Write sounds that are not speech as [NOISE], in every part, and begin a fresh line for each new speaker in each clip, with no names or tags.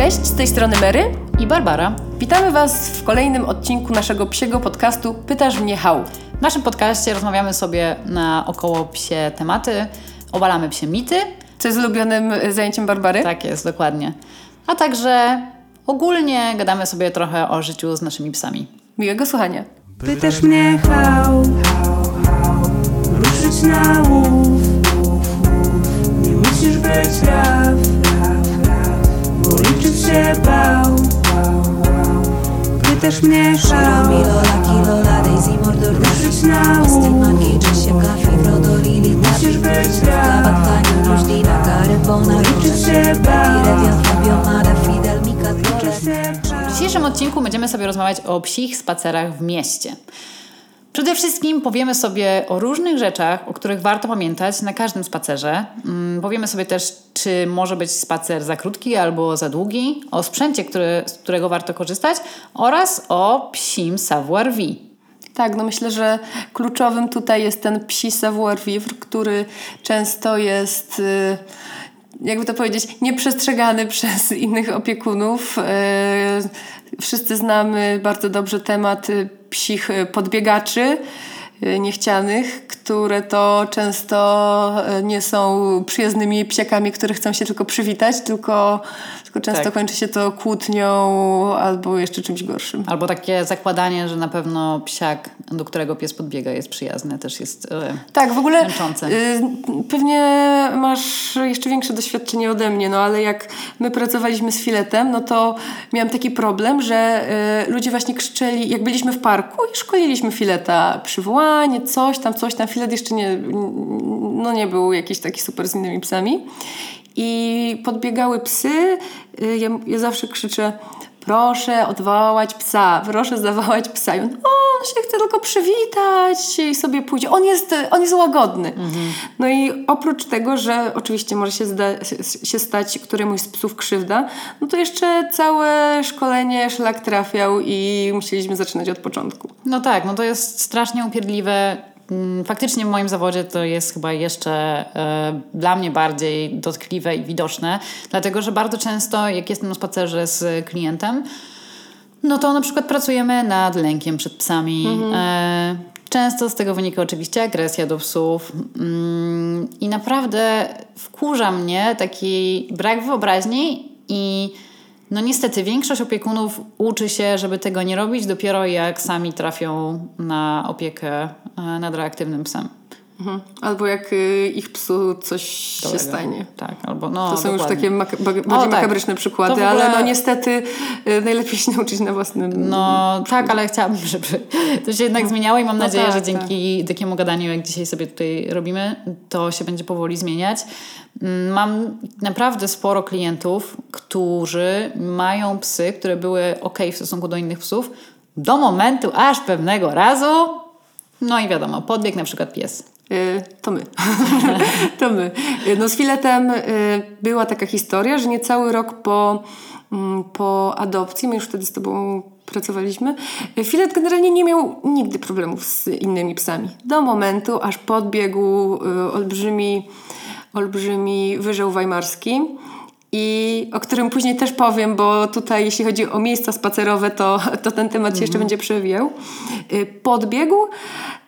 Cześć, z tej strony Mary.
I Barbara.
Witamy Was w kolejnym odcinku naszego psiego podcastu Pytasz mnie how.
W naszym podcaście rozmawiamy sobie na około psie tematy, obalamy psie mity.
Co jest ulubionym e, zajęciem Barbary?
Tak jest, dokładnie. A także ogólnie gadamy sobie trochę o życiu z naszymi psami.
Miłego słuchania.
Pytasz mnie how, ruszyć na łów Nie musisz być raw, bo liczyć się bał Pytasz mnie how, Milola, Kilola, Daisy, Mordor, ruszyć na Marki, Czesie, Kafi, Frodo, Lili, Musisz być raw, Batkania, Różdina, Gary, Bona, liczyć się bał Rewian, Fabio, Mada, Fidel, Mika,
W dzisiejszym odcinku będziemy sobie rozmawiać o psich spacerach w mieście. Przede wszystkim powiemy sobie o różnych rzeczach, o których warto pamiętać na każdym spacerze. Mm, Powiemy sobie też, czy może być spacer za krótki albo za długi, o sprzęcie, który, z którego warto korzystać oraz o psim savoir-vivre.
Tak, no myślę, że kluczowym tutaj jest ten psi savoir-vivre, który często jest, y, jakby to powiedzieć, nieprzestrzegany [LAUGHS] przez innych opiekunów. Y, Wszyscy znamy bardzo dobrze temat y, psich y, podbiegaczy niechcianych, które to często y, nie są przyjaznymi psiakami, które chcą się tylko przywitać, tylko, tylko często
Tak.
kończy się to kłótnią albo jeszcze czymś gorszym.
Albo takie zakładanie, że na pewno psiak, do którego pies podbiega, jest przyjazny, też jest. e,
Tak, w ogóle
Męczące.
y, pewnie masz jeszcze większe doświadczenie ode mnie, no ale jak my pracowaliśmy z filetem, no to miałam taki problem, że y, ludzie właśnie krzyczeli, jak byliśmy w parku i szkoliliśmy fileta, przywołanie, coś tam, coś tam, filet jeszcze nie, no nie był jakiś taki super z innymi psami. I podbiegały psy, y, ja, ja zawsze krzyczę proszę odwołać psa, proszę zawołać psa. I on, o, on się chce tylko przywitać i sobie pójdzie. On jest, on jest łagodny. No i oprócz tego, że oczywiście może się, zda, się stać któremuś z psów krzywda, no to jeszcze całe szkolenie szlak trafiał i musieliśmy zaczynać od początku.
No tak, no to jest strasznie upierdliwe. Mm, Faktycznie w moim zawodzie to jest chyba jeszcze e, dla mnie bardziej dotkliwe i widoczne, dlatego że bardzo często, jak jestem na spacerze z klientem, no to na przykład pracujemy nad lękiem przed psami. E, często z tego wynika oczywiście agresja do psów. Mm, I naprawdę wkurza mnie taki brak wyobraźni i no niestety większość opiekunów uczy się, żeby tego nie robić dopiero jak sami trafią na opiekę e, nad reaktywnym psem.
Mhm. Albo jak y, ich psu coś się
Dobrego.
stanie.
Tak, albo no
To są już
dokładnie.
takie mak- ba- bardziej
tak.
makabryczne przykłady,
ogóle-
ale no niestety y, najlepiej się [LAUGHS] nauczyć na własnym
No tak, ale chciałabym, żeby [LAUGHS] to się jednak zmieniało i mam
No
nadzieję,
tak,
że dzięki takiemu gadaniu, jak dzisiaj sobie tutaj robimy, to się będzie powoli zmieniać. Mm, Mam naprawdę sporo klientów, którzy mają psy, które były ok w stosunku do innych psów, do momentu aż pewnego razu, no i wiadomo, podbieg na przykład pies.
Y, To my. [LAUGHS] to my. Y, No z filetem y, była taka historia, że niecały rok po, mm, po adopcji, my już wtedy z tobą pracowaliśmy, filet generalnie nie miał nigdy problemów z innymi psami. Do momentu, aż podbiegł olbrzymi, olbrzymi wyżeł weimarski. I o którym później też powiem, bo tutaj jeśli chodzi o miejsca spacerowe, to, to ten temat się jeszcze będzie przewijał. Y, Podbiegł,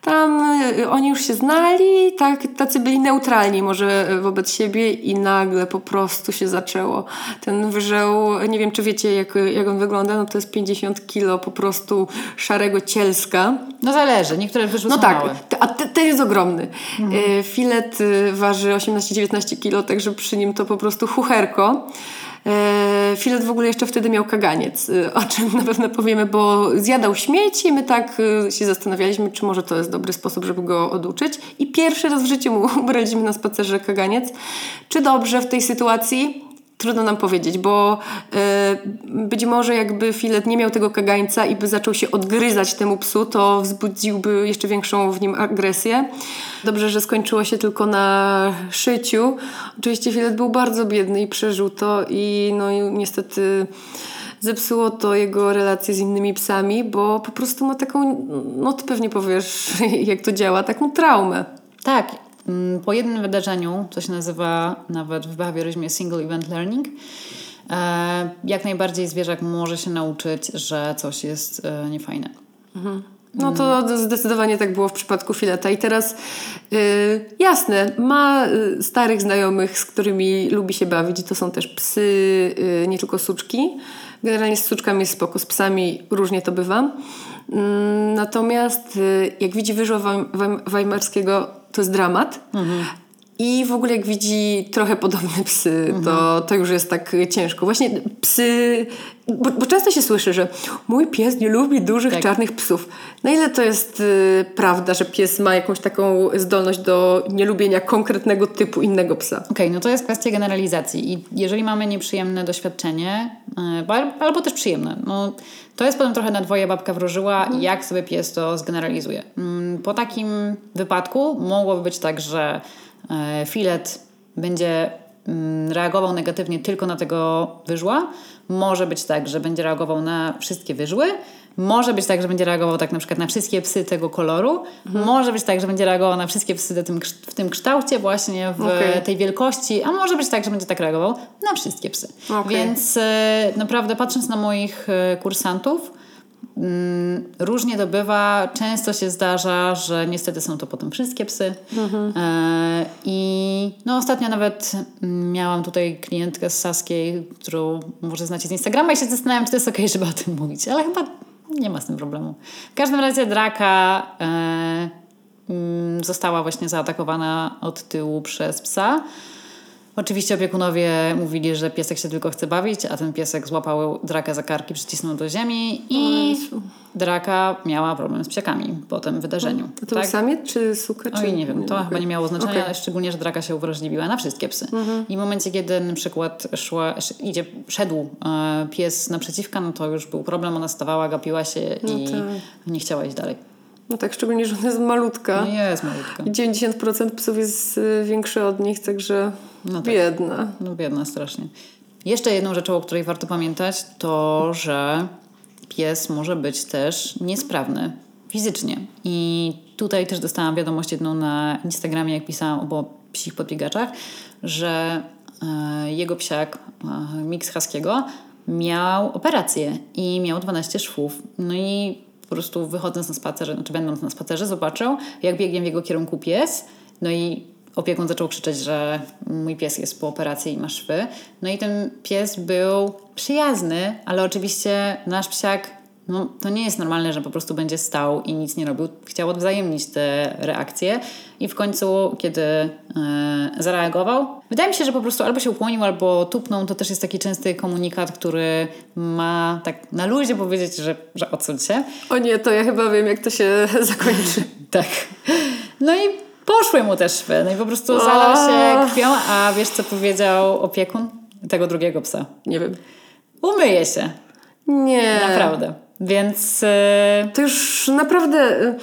tam y, oni już się znali, tak, tacy byli neutralni może wobec siebie i nagle po prostu się zaczęło. Ten wyżeł, nie wiem czy wiecie jak, jak on wygląda, no to jest 50 kilo po prostu szarego cielska.
No zależy, niektóre wyszły
No tak,
małe.
a te- ten jest ogromny. Filet y, waży 18-19 kilo, także przy nim to po prostu chucherko. E, Filet w ogóle jeszcze wtedy miał kaganiec, y, o czym na pewno powiemy, bo zjadał śmieci i my tak y, się zastanawialiśmy, czy może to jest dobry sposób, żeby go oduczyć. I pierwszy raz w życiu mu [LAUGHS] braliśmy na spacerze kaganiec. Czy dobrze w tej sytuacji? Trudno nam powiedzieć, bo być może jakby filet nie miał tego kagańca i by zaczął się odgryzać temu psu, to wzbudziłby jeszcze większą w nim agresję. Dobrze, że skończyło się tylko na szyciu. Oczywiście filet był bardzo biedny i przeżył to i no i niestety zepsuło to jego relacje z innymi psami, bo po prostu ma taką, no ty pewnie powiesz, [LAUGHS] jak to działa, taką traumę.
Tak. Mm, po jednym wydarzeniu, co się nazywa nawet w behawioryzmie single event learning, e, jak najbardziej zwierzak może się nauczyć, że coś jest e, niefajne.
No to zdecydowanie tak było w przypadku Fileta. I teraz yy, jasne, ma y, starych znajomych, z którymi lubi się bawić. To są też psy, yy, nie tylko suczki. Generalnie z suczkami jest spoko, z psami różnie to bywa. Mm, natomiast yy, jak widzi wyżła weimarskiego, to jest dramat. I w ogóle jak widzi trochę podobne psy, to, to już jest tak ciężko. Właśnie psy, bo, bo często się słyszy, że mój pies nie lubi dużych
Tak.
czarnych psów. Na ile to jest y, prawda, że pies ma jakąś taką zdolność do nielubienia konkretnego typu innego psa?
Okej, no to jest kwestia generalizacji i jeżeli mamy nieprzyjemne doświadczenie, al- albo też przyjemne, no to jest potem trochę na dwoje babka wróżyła i jak sobie pies to zgeneralizuje. Mm, Po takim wypadku mogłoby być tak, że filet będzie mm, reagował negatywnie tylko na tego wyżła. Może być tak, że będzie reagował na wszystkie wyżły. Może być tak, że będzie reagował tak na przykład na wszystkie psy tego koloru. Może być tak, że będzie reagował na wszystkie psy w tym, w tym kształcie właśnie, w
Okej.
tej wielkości. A może być tak, że będzie tak reagował na wszystkie psy.
Okej.
Więc e, naprawdę patrząc na moich e, kursantów, różnie to bywa. Często się zdarza, że niestety są to potem wszystkie psy. E, I no, ostatnio nawet mm, miałam tutaj klientkę z Saskiej, którą może znacie z Instagrama i się zastanawiam, czy to jest okej, żeby o tym mówić, ale chyba nie ma z tym problemu. W każdym razie draka e, mm, została właśnie zaatakowana od tyłu przez psa. Oczywiście opiekunowie mówili, że piesek się tylko chce bawić, a ten piesek złapał draka za karki, przycisnął do ziemi i draka miała problem z psiakami po tym wydarzeniu.
To, to był samiec czy suka? Czy...
Oj, nie wiem, to chyba nie miało znaczenia, ale szczególnie, że draka się uwrażliwiła na wszystkie psy. I w momencie, kiedy na przykład szła, sz- idzie, szedł e, pies naprzeciwka, no to już był problem, ona stawała, gapiła się i
tak.
nie chciała iść dalej.
No tak, szczególnie, że ona jest malutka.
No jest malutka.
I 90% psów jest y, większy od nich, także
No tak.
biedna.
No biedna strasznie. Jeszcze jedną rzeczą, o której warto pamiętać, to, że pies może być też niesprawny fizycznie. I tutaj też dostałam wiadomość jedną na Instagramie, jak pisałam o psich podbiegaczach, że e, jego psiak, e, mix haskiego, miał operację i miał 12 szwów. No i po prostu wychodząc na spacer, znaczy będąc na spacerze, zobaczył, jak biegnie w jego kierunku pies. No i opiekun zaczął krzyczeć, że mój pies jest po operacji i ma szwy. No i ten pies był przyjazny, ale oczywiście nasz psiak, no to nie jest normalne, że po prostu będzie stał i nic nie robił. Chciał odwzajemnić te reakcje i w końcu, kiedy e, zareagował, wydaje mi się, że po prostu albo się ukłonił, albo tupnął. To też jest taki częsty komunikat, który ma tak na luzie powiedzieć, że, że odsuń się.
O nie, to ja chyba wiem, jak to się [LAUGHS] zakończy.
Tak. No i poszły mu te szwy. No i po prostu zalał się krwią, a wiesz co powiedział opiekun tego drugiego psa?
Nie wiem.
Umyje się.
Nie.
Naprawdę. Więc e,
To już naprawdę y,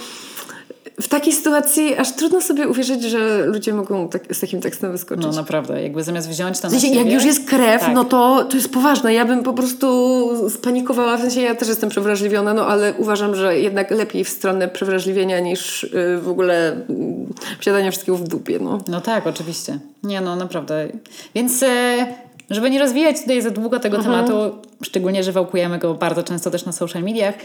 w takiej sytuacji aż trudno sobie uwierzyć, że ludzie mogą tak, z takim tekstem wyskoczyć.
no naprawdę, jakby zamiast wziąć to
W
na
sensie, jak
siebie-
już jest krew,
Tak.
no to, to jest poważne. Ja bym po prostu spanikowała. W sensie ja też jestem przewrażliwiona, no ale uważam, że jednak lepiej w stronę przewrażliwienia niż y, w ogóle y, wsiadania wszystkiego w dupie. No.
No tak, oczywiście. Nie no, naprawdę. Więc e, żeby nie rozwijać tutaj za długo tego tematu, szczególnie, że wałkujemy go bardzo często też na social mediach,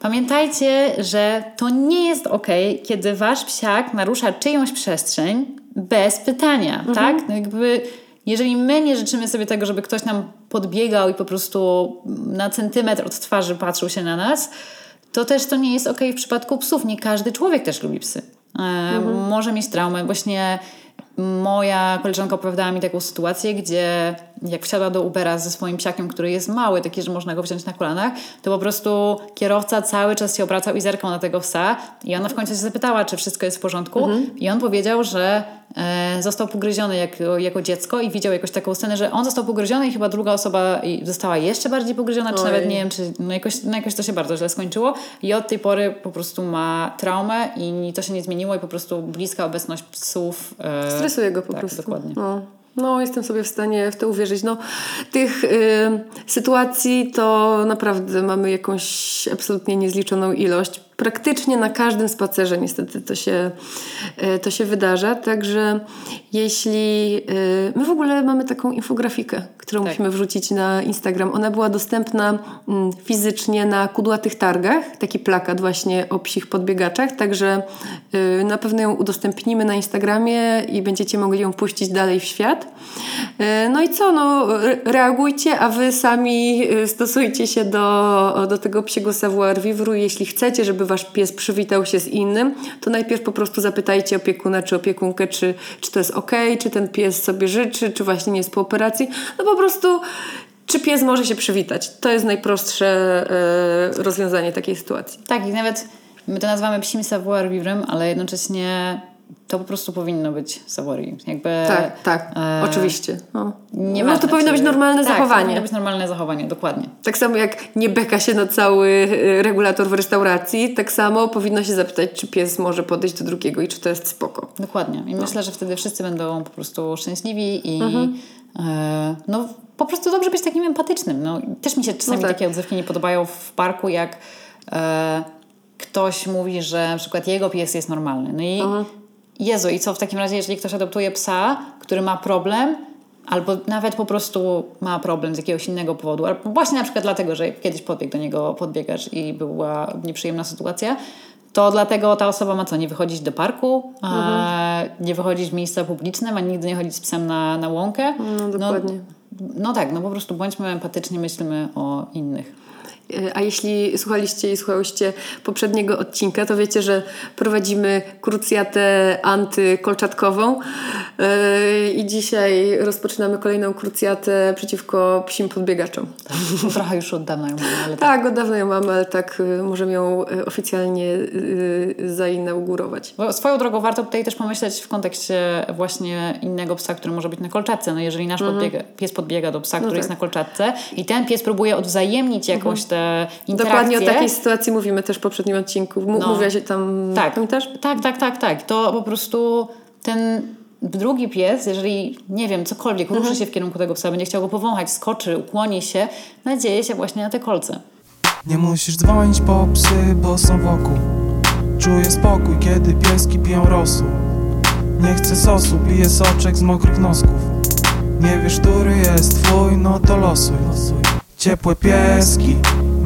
pamiętajcie, że to nie jest ok, kiedy wasz psiak narusza czyjąś przestrzeń bez pytania, tak? No jakby... Jeżeli my nie życzymy sobie tego, żeby ktoś nam podbiegał i po prostu na centymetr od twarzy patrzył się na nas, to też to nie jest ok w przypadku psów. Nie każdy człowiek też lubi psy. E, Może mieć traumę. Właśnie moja koleżanka opowiadała mi taką sytuację, gdzie jak wsiadła do Ubera ze swoim psiakiem, który jest mały, taki, że można go wziąć na kolanach, to po prostu kierowca cały czas się obracał i zerkał na tego psa i ona w końcu się zapytała, czy wszystko jest w porządku. I on powiedział, że został pogryziony jako, jako dziecko i widział jakąś taką scenę, że on został pogryziony i chyba druga osoba została jeszcze bardziej pogryziona, czy
Oj.
nawet nie wiem, czy no jakoś, no jakoś to się bardzo źle skończyło i od tej pory po prostu ma traumę i to się nie zmieniło i po prostu bliska obecność psów e,
Stresuje go po
tak,
prostu.
dokładnie.
No. No, jestem sobie w stanie w to uwierzyć. No, tych y, sytuacji to naprawdę mamy jakąś absolutnie niezliczoną ilość. Praktycznie na każdym spacerze niestety to się, y, to się wydarza. Także jeśli... Y, my w ogóle mamy taką infografikę, którą
Tak.
musimy wrzucić na Instagram. Ona była dostępna mm, fizycznie na kudłatych targach. Taki plakat właśnie o psich podbiegaczach. Także y, na pewno ją udostępnimy na Instagramie i będziecie mogli ją puścić dalej w świat. No i co, no re- reagujcie, a wy sami stosujcie się do, do tego psiego savoir vivre. Jeśli chcecie, żeby wasz pies przywitał się z innym, to najpierw po prostu zapytajcie opiekuna czy opiekunkę, czy, czy to jest ok, czy ten pies sobie życzy, czy właśnie nie jest po operacji. No po prostu czy pies może się przywitać. To jest najprostsze y, rozwiązanie takiej sytuacji.
Tak, i nawet my to nazywamy psim savoir ale jednocześnie to po prostu powinno być vivre. Jakby,
Tak, tak,
e,
oczywiście. No. no
nieważne,
to powinno być normalne
tak,
zachowanie.
powinno być normalne zachowanie, dokładnie.
Tak samo jak nie beka się na cały y, regulator w restauracji, tak samo powinno się zapytać, czy pies może podejść do drugiego i czy to jest spoko.
Dokładnie. I myślę, że wtedy wszyscy będą po prostu szczęśliwi i
Mhm.
e, no po prostu dobrze być takim empatycznym. No, też mi się czasami
No tak.
takie odzywki nie podobają w parku, jak e, ktoś mówi, że na przykład jego pies jest normalny. No i
Mhm.
Jezu, i co w takim razie, jeżeli ktoś adoptuje psa, który ma problem, albo nawet po prostu ma problem z jakiegoś innego powodu, albo właśnie na przykład dlatego, że kiedyś podbiegł do niego podbiegasz i była nieprzyjemna sytuacja, to dlatego ta osoba ma co, nie wychodzić do parku, a nie wychodzić w miejsca publiczne, a nigdy nie chodzić z psem na, na łąkę.
No, dokładnie.
No, no tak, no po prostu bądźmy empatyczni, myślmy o innych.
Y, A jeśli słuchaliście i słuchałyście poprzedniego odcinka, to wiecie, że prowadzimy krucjatę antykolczatkową yy, i dzisiaj rozpoczynamy kolejną krucjatę przeciwko psim podbiegaczom.
Trochę już od dawna ją mamy, ale tak.
Tak, od dawna ją mamy, ale tak y, możemy ją oficjalnie zainaugurować.
Bo swoją drogą warto tutaj też pomyśleć w kontekście właśnie innego psa, który może być na kolczatce. No jeżeli nasz podbiega, pies podbiega do psa, który
tak.
jest na kolczatce i ten pies próbuje odwzajemnić jakąś tę interakcję.
Dokładnie o takiej sytuacji mówimy też w poprzednim odcinku. M-
No.
Mówiłaś tam,
tak.
pamiętasz?
Tak, tak, tak, tak. To po prostu ten drugi pies, jeżeli, nie wiem, cokolwiek ruszy się w kierunku tego psa, będzie chciał go powąchać, skoczy, ukłoni się, nadzieje się właśnie na te kolce.
Nie musisz dzwonić po psy, bo są wokół Czuję spokój, kiedy pieski piją rosół Nie chcę sosu, piję soczek z mokrych nosków Nie wiesz, który jest twój, no to losuj Ciepłe pieski,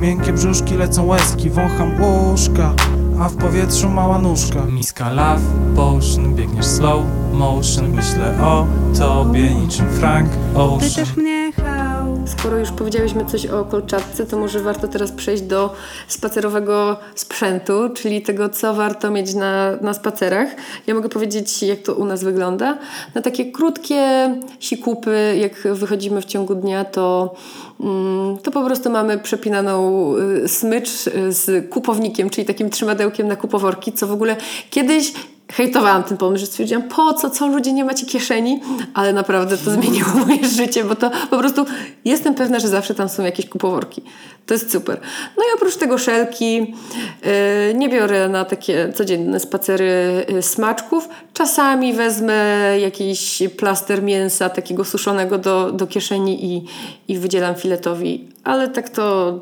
miękkie brzuszki, lecą łezki Wącham łóżka, a w powietrzu mała nóżka. Miska love potion, biegniesz slow motion. Myślę o tobie niczym Frank Ocean.
Pytasz mnie how
Skoro już powiedziałyśmy coś o kolczatce, to może warto teraz przejść do spacerowego sprzętu, czyli tego, co warto mieć na, na spacerach. Ja mogę powiedzieć, jak to u nas wygląda. Na takie krótkie sikupy, jak wychodzimy w ciągu dnia, to, mm, to po prostu mamy przepinaną y, smycz y, z kupownikiem, czyli takim trzymadełkiem na kupoworki, co w ogóle kiedyś hejtowałam ten pomysł, że stwierdziłam, po co, co ludzie nie macie kieszeni, ale naprawdę to zmieniło [LAUGHS] moje życie, bo to po prostu jestem pewna, że zawsze tam są jakieś kupoworki. To jest super. No i oprócz tego szelki, yy, nie biorę na takie codzienne spacery yy, smaczków. Czasami wezmę jakiś plaster mięsa takiego suszonego do, do kieszeni i, i wydzielam filetowi, ale tak to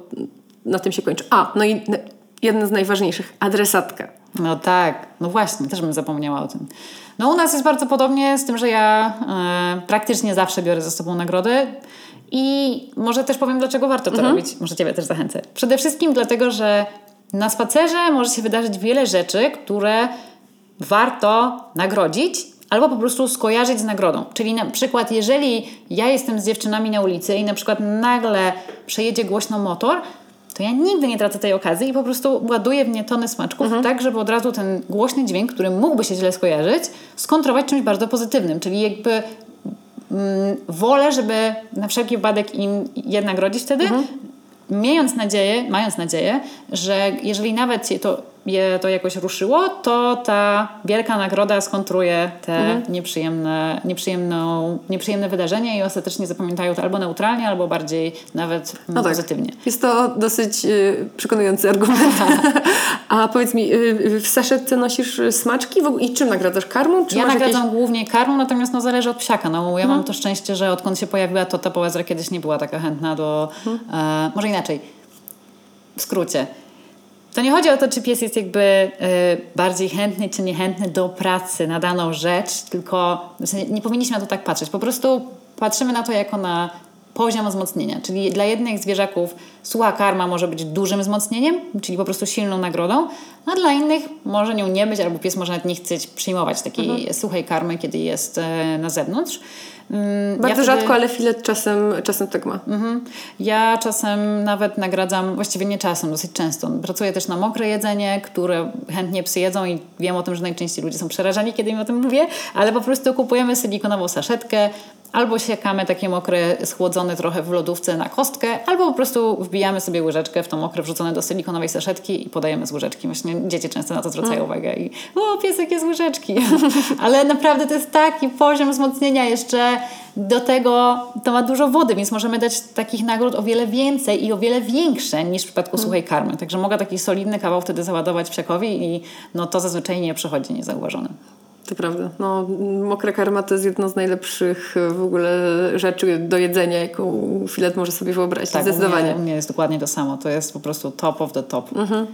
na tym się kończy. A, no i jeden z najważniejszych, adresatka.
No tak, no właśnie, też bym zapomniała o tym. No u nas jest bardzo podobnie z tym, że ja e, praktycznie zawsze biorę ze sobą nagrody i może też powiem, dlaczego warto to robić. Może Ciebie też zachęcę. Przede wszystkim dlatego, że na spacerze może się wydarzyć wiele rzeczy, które warto nagrodzić albo po prostu skojarzyć z nagrodą. Czyli na przykład, jeżeli ja jestem z dziewczynami na ulicy i na przykład nagle przejedzie głośno motor, to ja nigdy nie tracę tej okazji i po prostu ładuję w nie tony smaczków, tak żeby od razu ten głośny dźwięk, który mógłby się źle skojarzyć, skontrować czymś bardzo pozytywnym. Czyli jakby mm, wolę, żeby na wszelki wypadek im jednak rodzić wtedy, Miejąc nadzieję, mając nadzieję, że jeżeli nawet to, je to jakoś ruszyło, to ta wielka nagroda skontruje te nieprzyjemne, nieprzyjemną, nieprzyjemne wydarzenie i ostatecznie zapamiętają to albo neutralnie, albo bardziej nawet
No tak.
pozytywnie.
Jest to dosyć y, przekonujący argument. [LAUGHS] A powiedz mi, y, w saszetce nosisz smaczki i czym nagradzasz? Karmą? Czy
Ja nagradzam
jakieś...
głównie karmą, natomiast no, zależy od psiaka. No, ja
Mhm.
mam to szczęście, że odkąd się pojawiła to ta poezra kiedyś nie była taka chętna do...
Mhm.
E, może inaczej. W skrócie. To nie chodzi o to, czy pies jest jakby e, bardziej chętny czy niechętny do pracy na daną rzecz, tylko sensie nie powinniśmy na to tak patrzeć. Po prostu patrzymy na to jako na poziom wzmocnienia. Czyli dla jednych zwierzaków sucha karma może być dużym wzmocnieniem, czyli po prostu silną nagrodą, a dla innych może nią nie być, albo pies może nawet nie chcieć przyjmować takiej
Mhm.
suchej karmy, kiedy jest e, na zewnątrz. Mm,
Bardzo
ja wtedy-
rzadko, ale filet czasem, czasem tak ma.
Mhm. Ja czasem nawet nagradzam, właściwie nie czasem, dosyć często. Pracuję też na mokre jedzenie, które chętnie psy jedzą i wiem o tym, że najczęściej ludzie są przerażeni, kiedy im o tym mówię, ale po prostu kupujemy silikonową saszetkę, albo siekamy takie mokre, schłodzone trochę w lodówce na kostkę, albo po prostu wbijamy sobie łyżeczkę w to mokre wrzucone do silikonowej saszetki i podajemy z łyżeczki. Właśnie dzieci często na to zwracają uwagę i o, piesek jest z łyżeczki. [LAUGHS] ale naprawdę to jest taki poziom wzmocnienia jeszcze do tego to ma dużo wody, więc możemy dać takich nagród o wiele więcej i o wiele większe niż w przypadku suchej karmy. Także mogę taki solidny kawał wtedy załadować psiakowi i no, to zazwyczaj nie przechodzi niezauważone.
To prawda. No, mokra karma to jest jedno z najlepszych e, w ogóle rzeczy do jedzenia, jaką filet może sobie wyobrazić.
Tak,
Zdecydowanie.
U mnie, u mnie jest dokładnie to samo. To jest po prostu top of the top. Mm,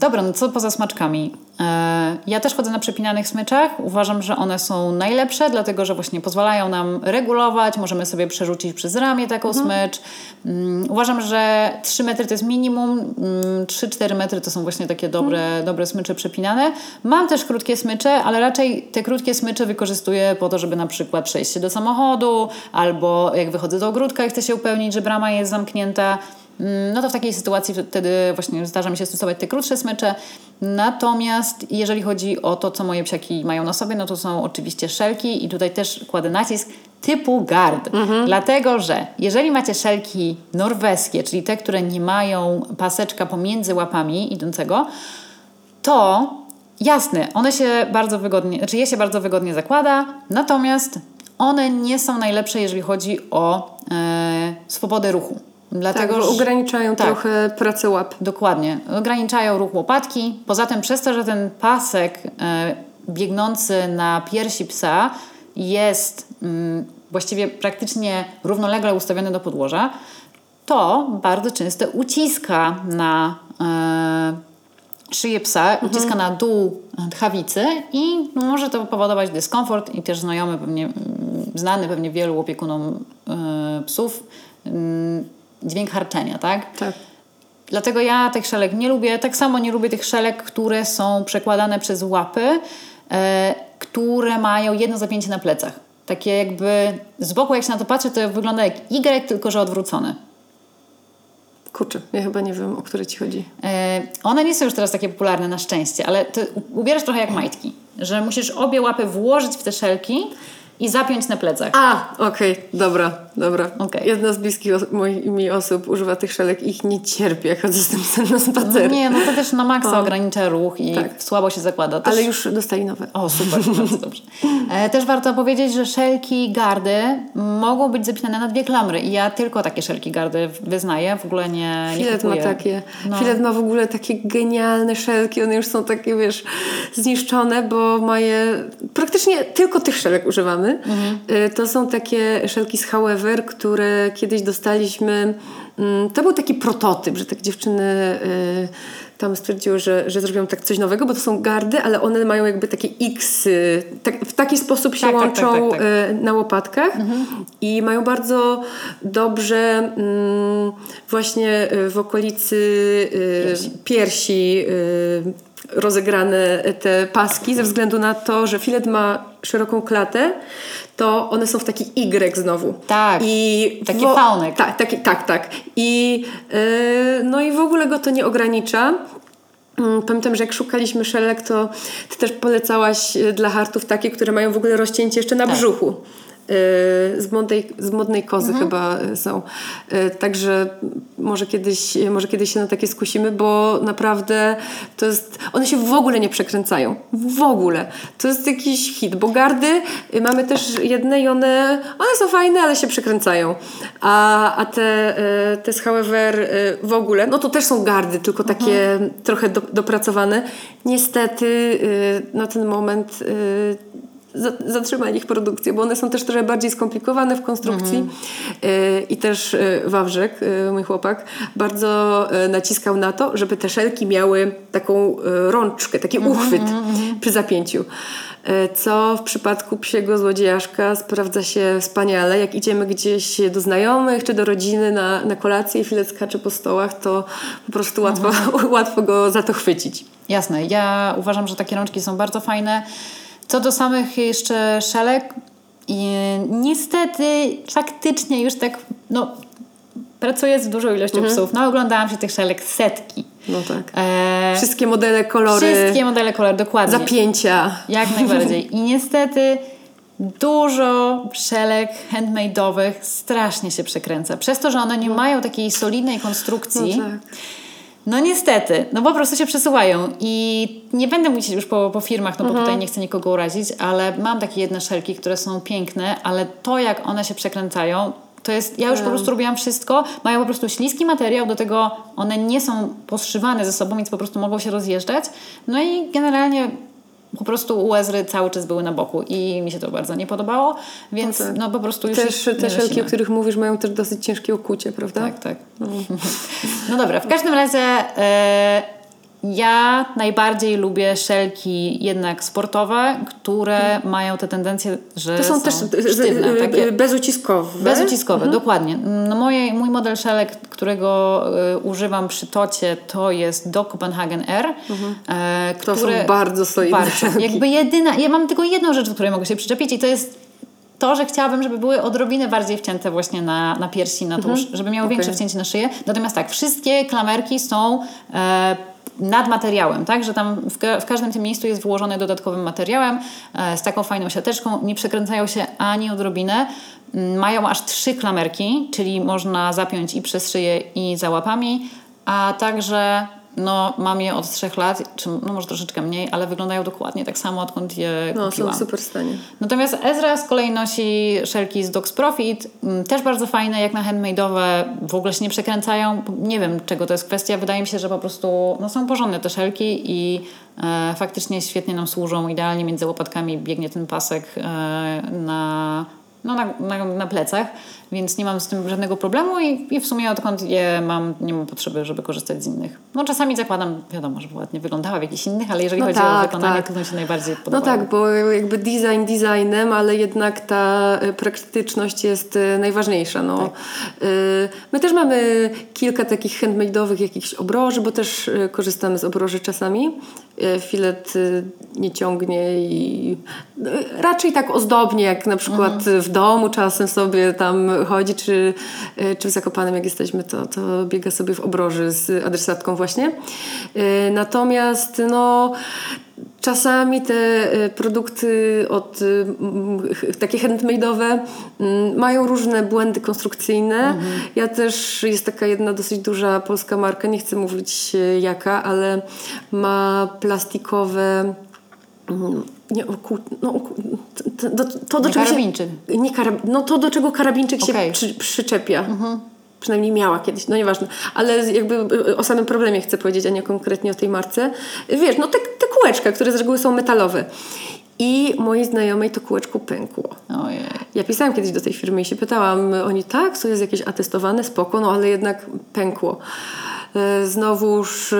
Dobra, no co poza smaczkami? E, Ja też chodzę na przepinanych smyczach. Uważam, że one są najlepsze, dlatego że właśnie pozwalają nam regulować, możemy sobie przerzucić przez ramię taką smycz. Mm, Uważam, że 3 metry to jest minimum, mm, 3-4 metry to są właśnie takie dobre, dobre smycze przepinane. Mam też krótkie smycze, ale raczej te krótkie smycze wykorzystuję po to, żeby na przykład przejść się do samochodu, albo jak wychodzę do ogródka i chcę się upewnić, że brama jest zamknięta. Mm, No to w takiej sytuacji wtedy właśnie zdarza mi się stosować te krótsze smycze. Natomiast jeżeli chodzi o to, co moje psiaki mają na sobie, no to są oczywiście szelki i tutaj też kładę nacisk typu gard. Dlatego, że jeżeli macie szelki norweskie, czyli te, które nie mają paseczka pomiędzy łapami idącego, to jasne, one się bardzo wygodnie, znaczy je się bardzo wygodnie zakłada, natomiast one nie są najlepsze, jeżeli chodzi o e, swobodę ruchu. Dlatego,
tak, bo ograniczają
tak.
trochę pracę łap.
Dokładnie. Ograniczają ruch łopatki. Poza tym przez to, że ten pasek e, biegnący na piersi psa jest mm, właściwie praktycznie równolegle ustawiony do podłoża, to bardzo często uciska na e, szyję psa, uciska na dół tchawicy i może to powodować dyskomfort i też znajomy pewnie, mm, znany pewnie wielu opiekunom e, psów mm, dźwięk harczenia, tak?
Tak.
Dlatego ja tych szelek nie lubię. Tak samo nie lubię tych szelek, które są przekładane przez łapy, e, które mają jedno zapięcie na plecach. Takie jakby z boku, jak się na to patrzy, to wygląda jak Y, tylko że odwrócony.
Kurczę, ja chyba nie wiem, o które ci chodzi.
E, one nie są już teraz takie popularne na szczęście, ale ty ubierasz trochę jak majtki, że musisz obie łapy włożyć w te szelki i zapiąć na plecach.
A, okej, dobra, dobra.
Okej.
Jedna z bliskich os- moich, mi osób używa tych szelek i ich nie cierpię, jak chodzę z tym na spacer.
Nie, no to też na maksa
O.
ogranicza ruch i
Tak.
słabo się zakłada. Też...
Ale już dostali nowe.
O, super, bardzo dobrze. E, też warto powiedzieć, że szelki gardy mogą być zapinane na dwie klamry i ja tylko takie szelki gardy wyznaję, w ogóle nie, nie
Filet ma takie.
No.
Filet ma w ogóle takie genialne szelki. One już są takie, wiesz, zniszczone, bo ma je. Praktycznie tylko tych szelek używamy.
Mhm.
Y, To są takie szelki z However, które kiedyś dostaliśmy. Mm, To był taki prototyp, że tak dziewczyny. y, Tam stwierdziły, że, że zrobią tak coś nowego, bo to są gardy, ale one mają jakby takie X, tak, w taki sposób się
Tak, tak, tak,
łączą
tak, tak.
y, na łopatkach i mają bardzo dobrze mm, właśnie w okolicy y, piersi, y, rozegrane te paski ze względu na to, że filet ma szeroką klatę, to one są w taki Y znowu.
Tak,
I
taki
wo-
faunek.
Tak, taki, tak, tak. I, y, no i w ogóle go to nie ogranicza. Mm, Pamiętam, że jak szukaliśmy szelek, to ty też polecałaś y, dla hartów takie, które mają w ogóle rozcięcie jeszcze na
Tak.
brzuchu. Z modnej, z modnej kozy chyba y, są. Y, Także może kiedyś, może kiedyś się na takie skusimy, bo naprawdę to jest... One się w ogóle nie przekręcają. W ogóle. To jest jakiś hit, bo gardy y, mamy też jedne i one, one są fajne, ale się przekręcają. A, a te, y, te z however y, w ogóle, no to też są gardy, tylko takie trochę do, dopracowane. Niestety y, na ten moment y, zatrzymali ich produkcję, bo one są też trochę bardziej skomplikowane w konstrukcji Y, i też y, Wawrzek, y, mój chłopak, bardzo naciskał na to, żeby te szelki miały taką rączkę, taki uchwyt przy zapięciu. Co w przypadku psiego złodziejaszka sprawdza się wspaniale. Jak idziemy gdzieś do znajomych czy do rodziny na, na kolację i filet skacze po stołach, to po prostu łatwo, [LAUGHS] łatwo go za to chwycić.
Jasne, ja uważam, że takie rączki są bardzo fajne. Co do samych jeszcze szelek, niestety faktycznie już tak, no, pracuję z dużą ilością psów. No, oglądałam się tych szelek setki.
No tak.
E,
Wszystkie modele, kolory,
wszystkie modele kolor, dokładnie.
zapięcia.
Jak najbardziej. I niestety dużo szelek handmade'owych strasznie się przekręca. Przez to, że one nie mają takiej solidnej konstrukcji.
No tak.
No niestety, no po prostu się przesuwają i nie będę mówić już po, po firmach, no bo tutaj nie chcę nikogo urazić, ale mam takie jedne szelki, które są piękne, ale to jak one się przekręcają, to jest, ja już po prostu robiłam wszystko, mają po prostu śliski materiał, do tego one nie są poszywane ze sobą, więc po prostu mogą się rozjeżdżać, no i generalnie po prostu u Ezry cały czas były na boku i mi się to bardzo nie podobało, więc no,
No tak.
po prostu już
Też te szelki, o których mówisz, mają też dosyć ciężkie okucie, prawda?
Tak, tak. [LAUGHS] No dobra, w każdym razie e, ja najbardziej lubię szelki jednak sportowe, które mają tę tendencję, że
To są też
sztywne,
y, y,
takie
bezuciskowe.
bezuciskowe, dokładnie. No moje, mój model szelek, którego e, używam przy tocie, to jest do Copenhagen R. e,
To
które,
są bardzo solidne
bardzo. Jakby jedyna, ja mam tylko jedną rzecz, do której mogę się przyczepić i to jest to, że chciałabym, żeby były odrobinę bardziej wcięte właśnie na, na piersi, na tusz, żeby miały większe
Okej.
wcięcie na szyję. Natomiast tak, wszystkie klamerki są e, nad materiałem, tak, że tam w, w każdym tym miejscu jest włożone dodatkowym materiałem e, z taką fajną siateczką, nie przekręcają się ani odrobinę. Mm, Mają aż trzy klamerki, czyli można zapiąć i przez szyję i za łapami, a także no, mam je od trzech lat, czy no może troszeczkę mniej, ale wyglądają dokładnie tak samo, odkąd je
No,
kupiłam.
są w super stanie.
Natomiast Ezra z kolei nosi szelki z Docs Profit, mm, też bardzo fajne, jak na handmade'owe, w ogóle się nie przekręcają. Nie wiem, czego to jest kwestia. Wydaje mi się, że po prostu no, są porządne te szelki i e, faktycznie świetnie nam służą. Idealnie między łopatkami biegnie ten pasek e, na, no, na, na, na plecach, więc nie mam z tym żadnego problemu i, i w sumie odkąd je mam, nie mam potrzeby, żeby korzystać z innych. No czasami zakładam, wiadomo, że ładnie wyglądała w jakichś innych, ale jeżeli
No
chodzi o
tak,
wykonanie,
tak.
to mi się najbardziej
No
podobało.
tak, bo jakby design designem, ale jednak ta y, praktyczność jest y, najważniejsza. No.
Tak.
Y, My też mamy kilka takich handmade'owych jakichś obroży, bo też korzystamy z obroży czasami. Filet nie ciągnie i raczej tak ozdobnie, jak na przykład
Mhm.
w domu czasem sobie tam chodzi, czy, y, czy w Zakopanem jak jesteśmy, to, to biega sobie w obroży z adresatką właśnie. Y, Natomiast no Czasami te y, produkty od, takie handmade'owe mm, mają różne błędy konstrukcyjne. Ja też, jest taka jedna dosyć duża polska marka, nie chcę mówić jaka, ale ma plastikowe mm, nie, oku, no, oku, to, to, to do
Nie
czego
karabinczy.
Się, nie karab, no to do czego karabinczyk
Okej.
się przy, przyczepia. Przynajmniej miała kiedyś, no nieważne. Ale jakby y, o samym problemie chcę powiedzieć, a nie konkretnie o tej marce. Wiesz, no te, te kółeczka, które z reguły są metalowe. I mojej znajomej to kółeczko pękło.
Ojej.
Ja pisałam kiedyś do tej firmy i się pytałam, oni tak, co jest jakieś atestowane, spoko, no ale jednak pękło. E, Znowuż e,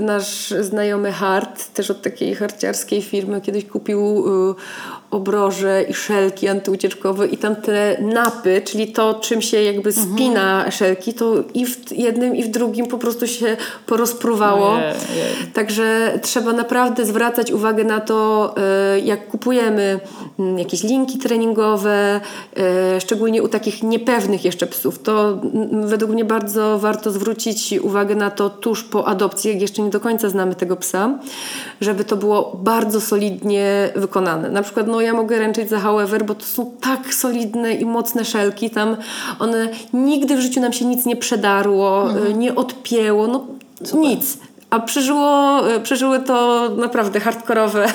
nasz znajomy Hart, też od takiej harciarskiej firmy, kiedyś kupił e, obroże i szelki antyucieczkowe i tam te napy, czyli to, czym się jakby spina szelki, to i w jednym i w drugim po prostu się porozpruwało.
Ojej.
Także trzeba naprawdę zwracać uwagę na to, e, jak kupujemy mm, jakieś linki treningowe, e, szczególnie u takich niepewnych jeszcze psów. To mm, według mnie bardzo warto zwrócić uwagę na to tuż po adopcji, jak jeszcze nie do końca znamy tego psa, żeby to było bardzo solidnie wykonane. Na przykład no, ja mogę ręczyć za however, bo to są tak solidne i mocne szelki. Tam one nigdy w życiu nam się nic nie przedarło, y, nie odpięło, no nic. A przeżyło, y, przeżyły to naprawdę hardkorowe,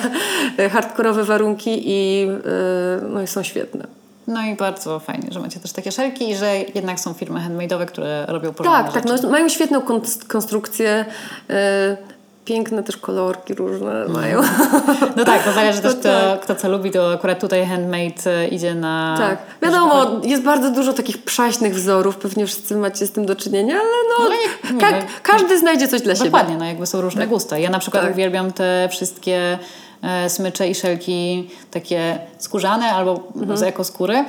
hardkorowe warunki i, no i są świetne.
No i bardzo fajnie, że macie też takie szelki i że jednak są firmy handmade'owe, które robią porządne
Tak, tak,
rzeczy.
no, mają świetną kon- konstrukcję. Piękne też kolorki różne mają. [LAUGHS]
No tak, to zależy też
To
kto, [LAUGHS]
tak.
kto co lubi, to akurat tutaj handmade e, idzie na...
Tak, wiadomo, jest bardzo dużo takich przaśnych wzorów, pewnie wszyscy macie z tym do czynienia, ale no,
No nie- nie,
ka-
no.
każdy znajdzie coś dla siebie.
Dokładnie, no jakby są różne gusta. Ja na przykład
Tak.
uwielbiam te wszystkie e, smycze i szelki takie skórzane albo
Mhm.
z ekoskóry.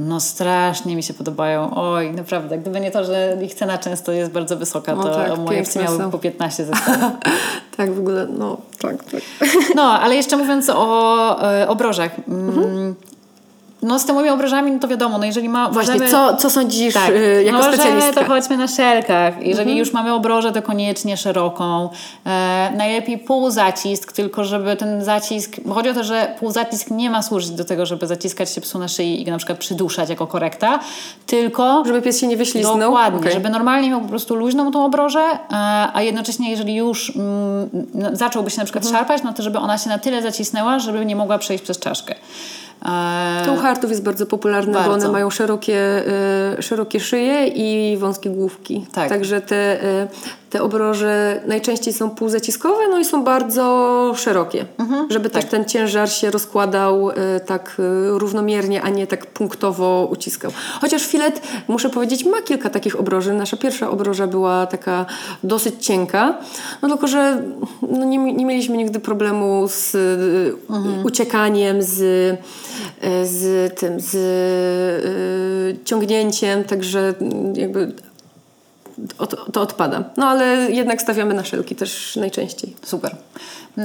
No strasznie mi się podobają. Oj, naprawdę. Gdyby nie to, że ich cena często jest bardzo wysoka,
No
to
tak,
moje psy miały po 15 zestawów. [LAUGHS]
Tak, w ogóle, no, tak, tak.
No, ale jeszcze mówiąc o e, obrożach. Mm, No z tymi obrożami, no to wiadomo, no jeżeli ma...
Właśnie,
możemy-
co, co sądzisz
Tak,
y, jako
możemy,
specjalistka?
to chodźmy na szelkach. Jeżeli już mamy obrożę, to koniecznie szeroką. E, najlepiej półzacisk, tylko żeby ten zacisk... Chodzi o to, że półzacisk nie ma służyć do tego, żeby zaciskać się psu na szyi i go na przykład przyduszać jako korekta, tylko...
Żeby pies się nie wyśliznął?
Dokładnie,
Okej.
żeby normalnie miał po prostu luźną tą obrożę, e, a jednocześnie jeżeli już mm, zacząłby się na przykład
Mhm.
szarpać, no to żeby ona się na tyle zacisnęła, żeby nie mogła przejść przez czaszkę. E,
To u hartów jest bardzo popularne, bo
Bardzo.
one mają szerokie, y, szerokie szyje i wąskie główki.
Tak.
Także te, y, te obroże najczęściej są półzaciskowe, no i są bardzo szerokie, żeby też ten ciężar się rozkładał y, tak y, równomiernie, a nie tak punktowo uciskał. Chociaż filet, muszę powiedzieć, ma kilka takich obroży. Nasza pierwsza obroża była taka dosyć cienka, no tylko, że no nie, nie mieliśmy nigdy problemu z y, uciekaniem, z, z tym, z y, ciągnięciem, także jakby od, to odpada. No ale jednak stawiamy na szelki też najczęściej.
Super.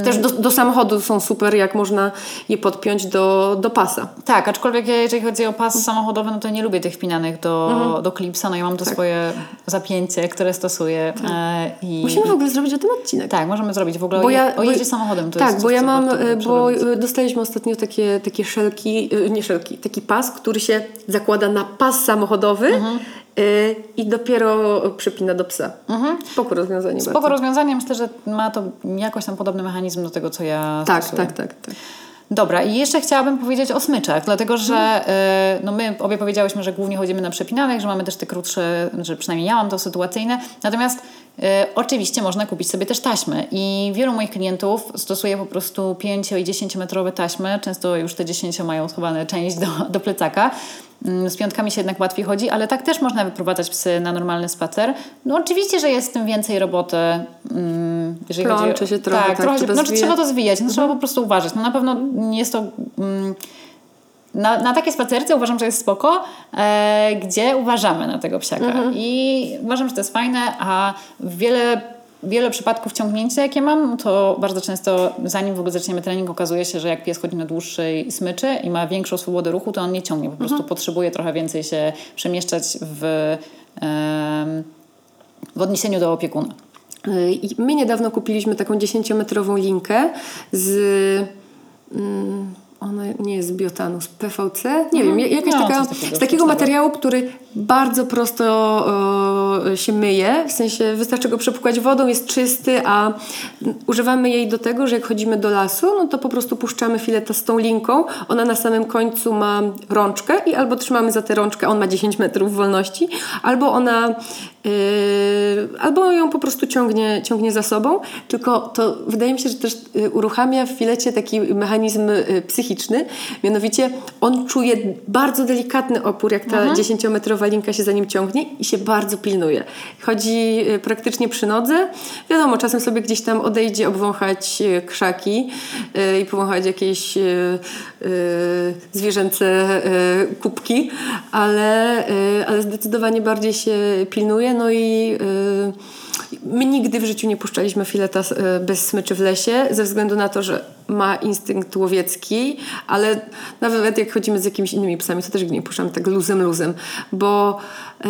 Też do, do samochodu są super, jak można je podpiąć do, do pasa.
Tak, aczkolwiek ja, jeżeli chodzi o pas samochodowy, no to nie lubię tych wpinanych do,
Mhm.
do klipsa. No ja mam to
Tak.
swoje zapięcie, które stosuję. E, i,
Musimy w ogóle zrobić o tym odcinek.
Tak, możemy zrobić w ogóle
Bo
o,
ja,
o jeździe samochodem. To
tak,
jest
bo ja mam, e, bo e, dostaliśmy ostatnio takie, takie szelki, nie szelki, taki pas, który się zakłada na pas samochodowy
Mhm.
E, i dopiero przypina do psa. Spoko rozwiązanie
Spoko
bardzo.
rozwiązanie. Myślę, że ma to jakoś tam podobny mechanizm do tego, co ja
Tak,
stosuję.
tak, tak, tak.
Dobra, i jeszcze chciałabym powiedzieć o smyczach, dlatego że
Mhm.
e, no my obie powiedziałyśmy, że głównie chodzimy na przepinanych, że mamy też te krótsze, że przynajmniej ja mam to sytuacyjne. Natomiast oczywiście można kupić sobie też taśmy i wielu moich klientów stosuje po prostu 5 i 10 metrowe taśmy, często już te 10 mają schowane część do, do plecaka. Mm, Z piątkami się jednak łatwiej chodzi, ale tak też można wyprowadzać psy na normalny spacer. No oczywiście, że jest w tym więcej roboty. mm, Jeżeli chodzi
Plącze się trochę, tak,
trochę się,
trzeba
znaczy,
zwijać.
trzeba to zwijać, no, trzeba po prostu uważać. No na pewno nie jest to... Mm, na, na takie spacerce uważam, że jest spoko, e, gdzie uważamy na tego psiaka. I uważam, że to jest fajne, a wiele, wiele przypadków ciągnięcia, jakie mam, to bardzo często, zanim w ogóle zaczniemy trening, okazuje się, że jak pies chodzi na dłuższej smyczy i ma większą swobodę ruchu, to on nie ciągnie. Po prostu potrzebuje trochę więcej się przemieszczać w, w odniesieniu do opiekuna.
Y, My niedawno kupiliśmy taką 10-metrową linkę z. Ona nie jest z biotanu, z PVC. Nie wiem, jakaś
No,
taka, z takiego materiału, który bardzo prosto o, się myje. W sensie wystarczy go przepłukać wodą, jest czysty, a używamy jej do tego, że jak chodzimy do lasu, no to po prostu puszczamy fileta z tą linką. Ona na samym końcu ma rączkę i albo trzymamy za tę rączkę, on ma 10 metrów wolności, albo ona yy, albo ją po prostu ciągnie, ciągnie za sobą, tylko to wydaje mi się, że też y, uruchamia w filecie taki mechanizm y, psychiczny, mianowicie on czuje bardzo delikatny opór, jak ta 10-metrowa linka się za nim ciągnie i się bardzo pilnuje. Chodzi y, praktycznie przy nodze. Wiadomo, czasem sobie gdzieś tam odejdzie obwąchać y, krzaki y, i powąchać jakieś zwierzęce kubki, ale, ale zdecydowanie bardziej się pilnuje. No i my nigdy w życiu nie puszczaliśmy fileta y, bez smyczy w lesie, ze względu na to, że ma instynkt łowiecki, ale nawet jak chodzimy z jakimiś innymi psami, to też nie puszczamy tak luzem, luzem, bo y,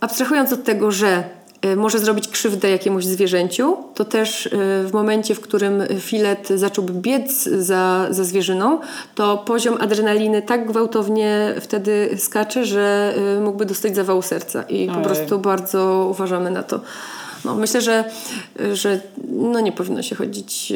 abstrahując od tego, że y, może zrobić krzywdę jakiemuś zwierzęciu, to też y, w momencie, w którym filet zacząłby biec za, za zwierzyną, to poziom adrenaliny tak gwałtownie wtedy skacze, że mógłby dostać zawału serca i po
Ojej.
prostu bardzo uważamy na to. No, myślę, że, że no nie powinno się chodzić e,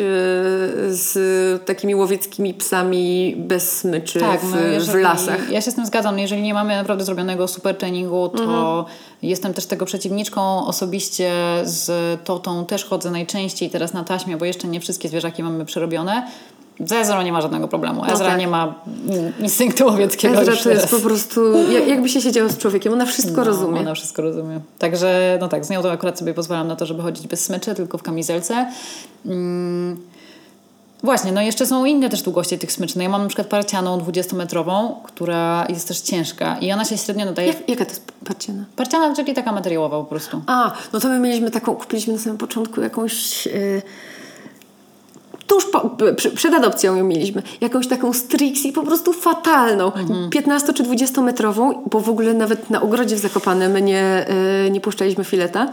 z takimi łowieckimi psami bez smyczy
Tak,
w,
no
w lasach.
Ja się z tym zgadzam. Jeżeli nie mamy naprawdę zrobionego super treningu, to
Mhm.
jestem też tego przeciwniczką. Osobiście z Totą też chodzę najczęściej teraz na taśmie, bo jeszcze nie wszystkie zwierzaki mamy przerobione. Z Ezra nie ma żadnego problemu. Ezra
tak.
nie ma in- instynktu łowieckiego
Ezra to jest po prostu, jak- jakby się siedziało z człowiekiem, ona wszystko
No,
rozumie.
Ona wszystko rozumie. Także, no tak, z nią to akurat sobie pozwalam na to, żeby chodzić bez smyczy, tylko w kamizelce. Mm. Właśnie, no jeszcze są inne też długości tych smyczy. No ja mam na przykład parcianą 20-metrową, która jest też ciężka i ona się średnio nadaje...
Jak, jaka to jest parciana?
Parciana, czyli taka materiałowa po prostu.
A, no to my mieliśmy taką, kupiliśmy na samym początku jakąś... Yy, tuż po, przed adopcją ją mieliśmy. Jakąś taką Strixie po prostu fatalną. 15 czy 20 metrową, bo w ogóle nawet na ogrodzie w Zakopanem nie, yy, nie puszczaliśmy fileta.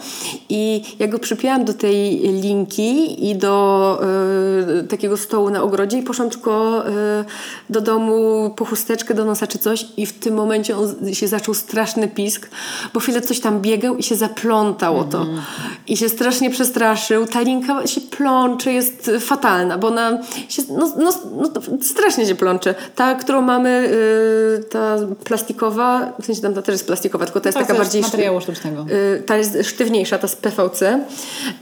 I jak go przypięłam do tej linki i do yy, takiego stołu na ogrodzie i poszłam tylko yy, do domu po chusteczkę do nosa czy coś i w tym momencie on się zaczął straszny pisk, bo chwilę coś tam biegał i się zaplątało to. I się strasznie przestraszył. Ta linka się plącze, jest fatalna, bo ona się, no, no, no, strasznie się plącze. Ta, którą mamy, yy, ta plastikowa, w sensie tam ta też jest plastikowa, tylko ta jest
Tak,
taka bardziej...
materiału sztucznego.
Y, ta jest sztywniejsza, ta z PVC,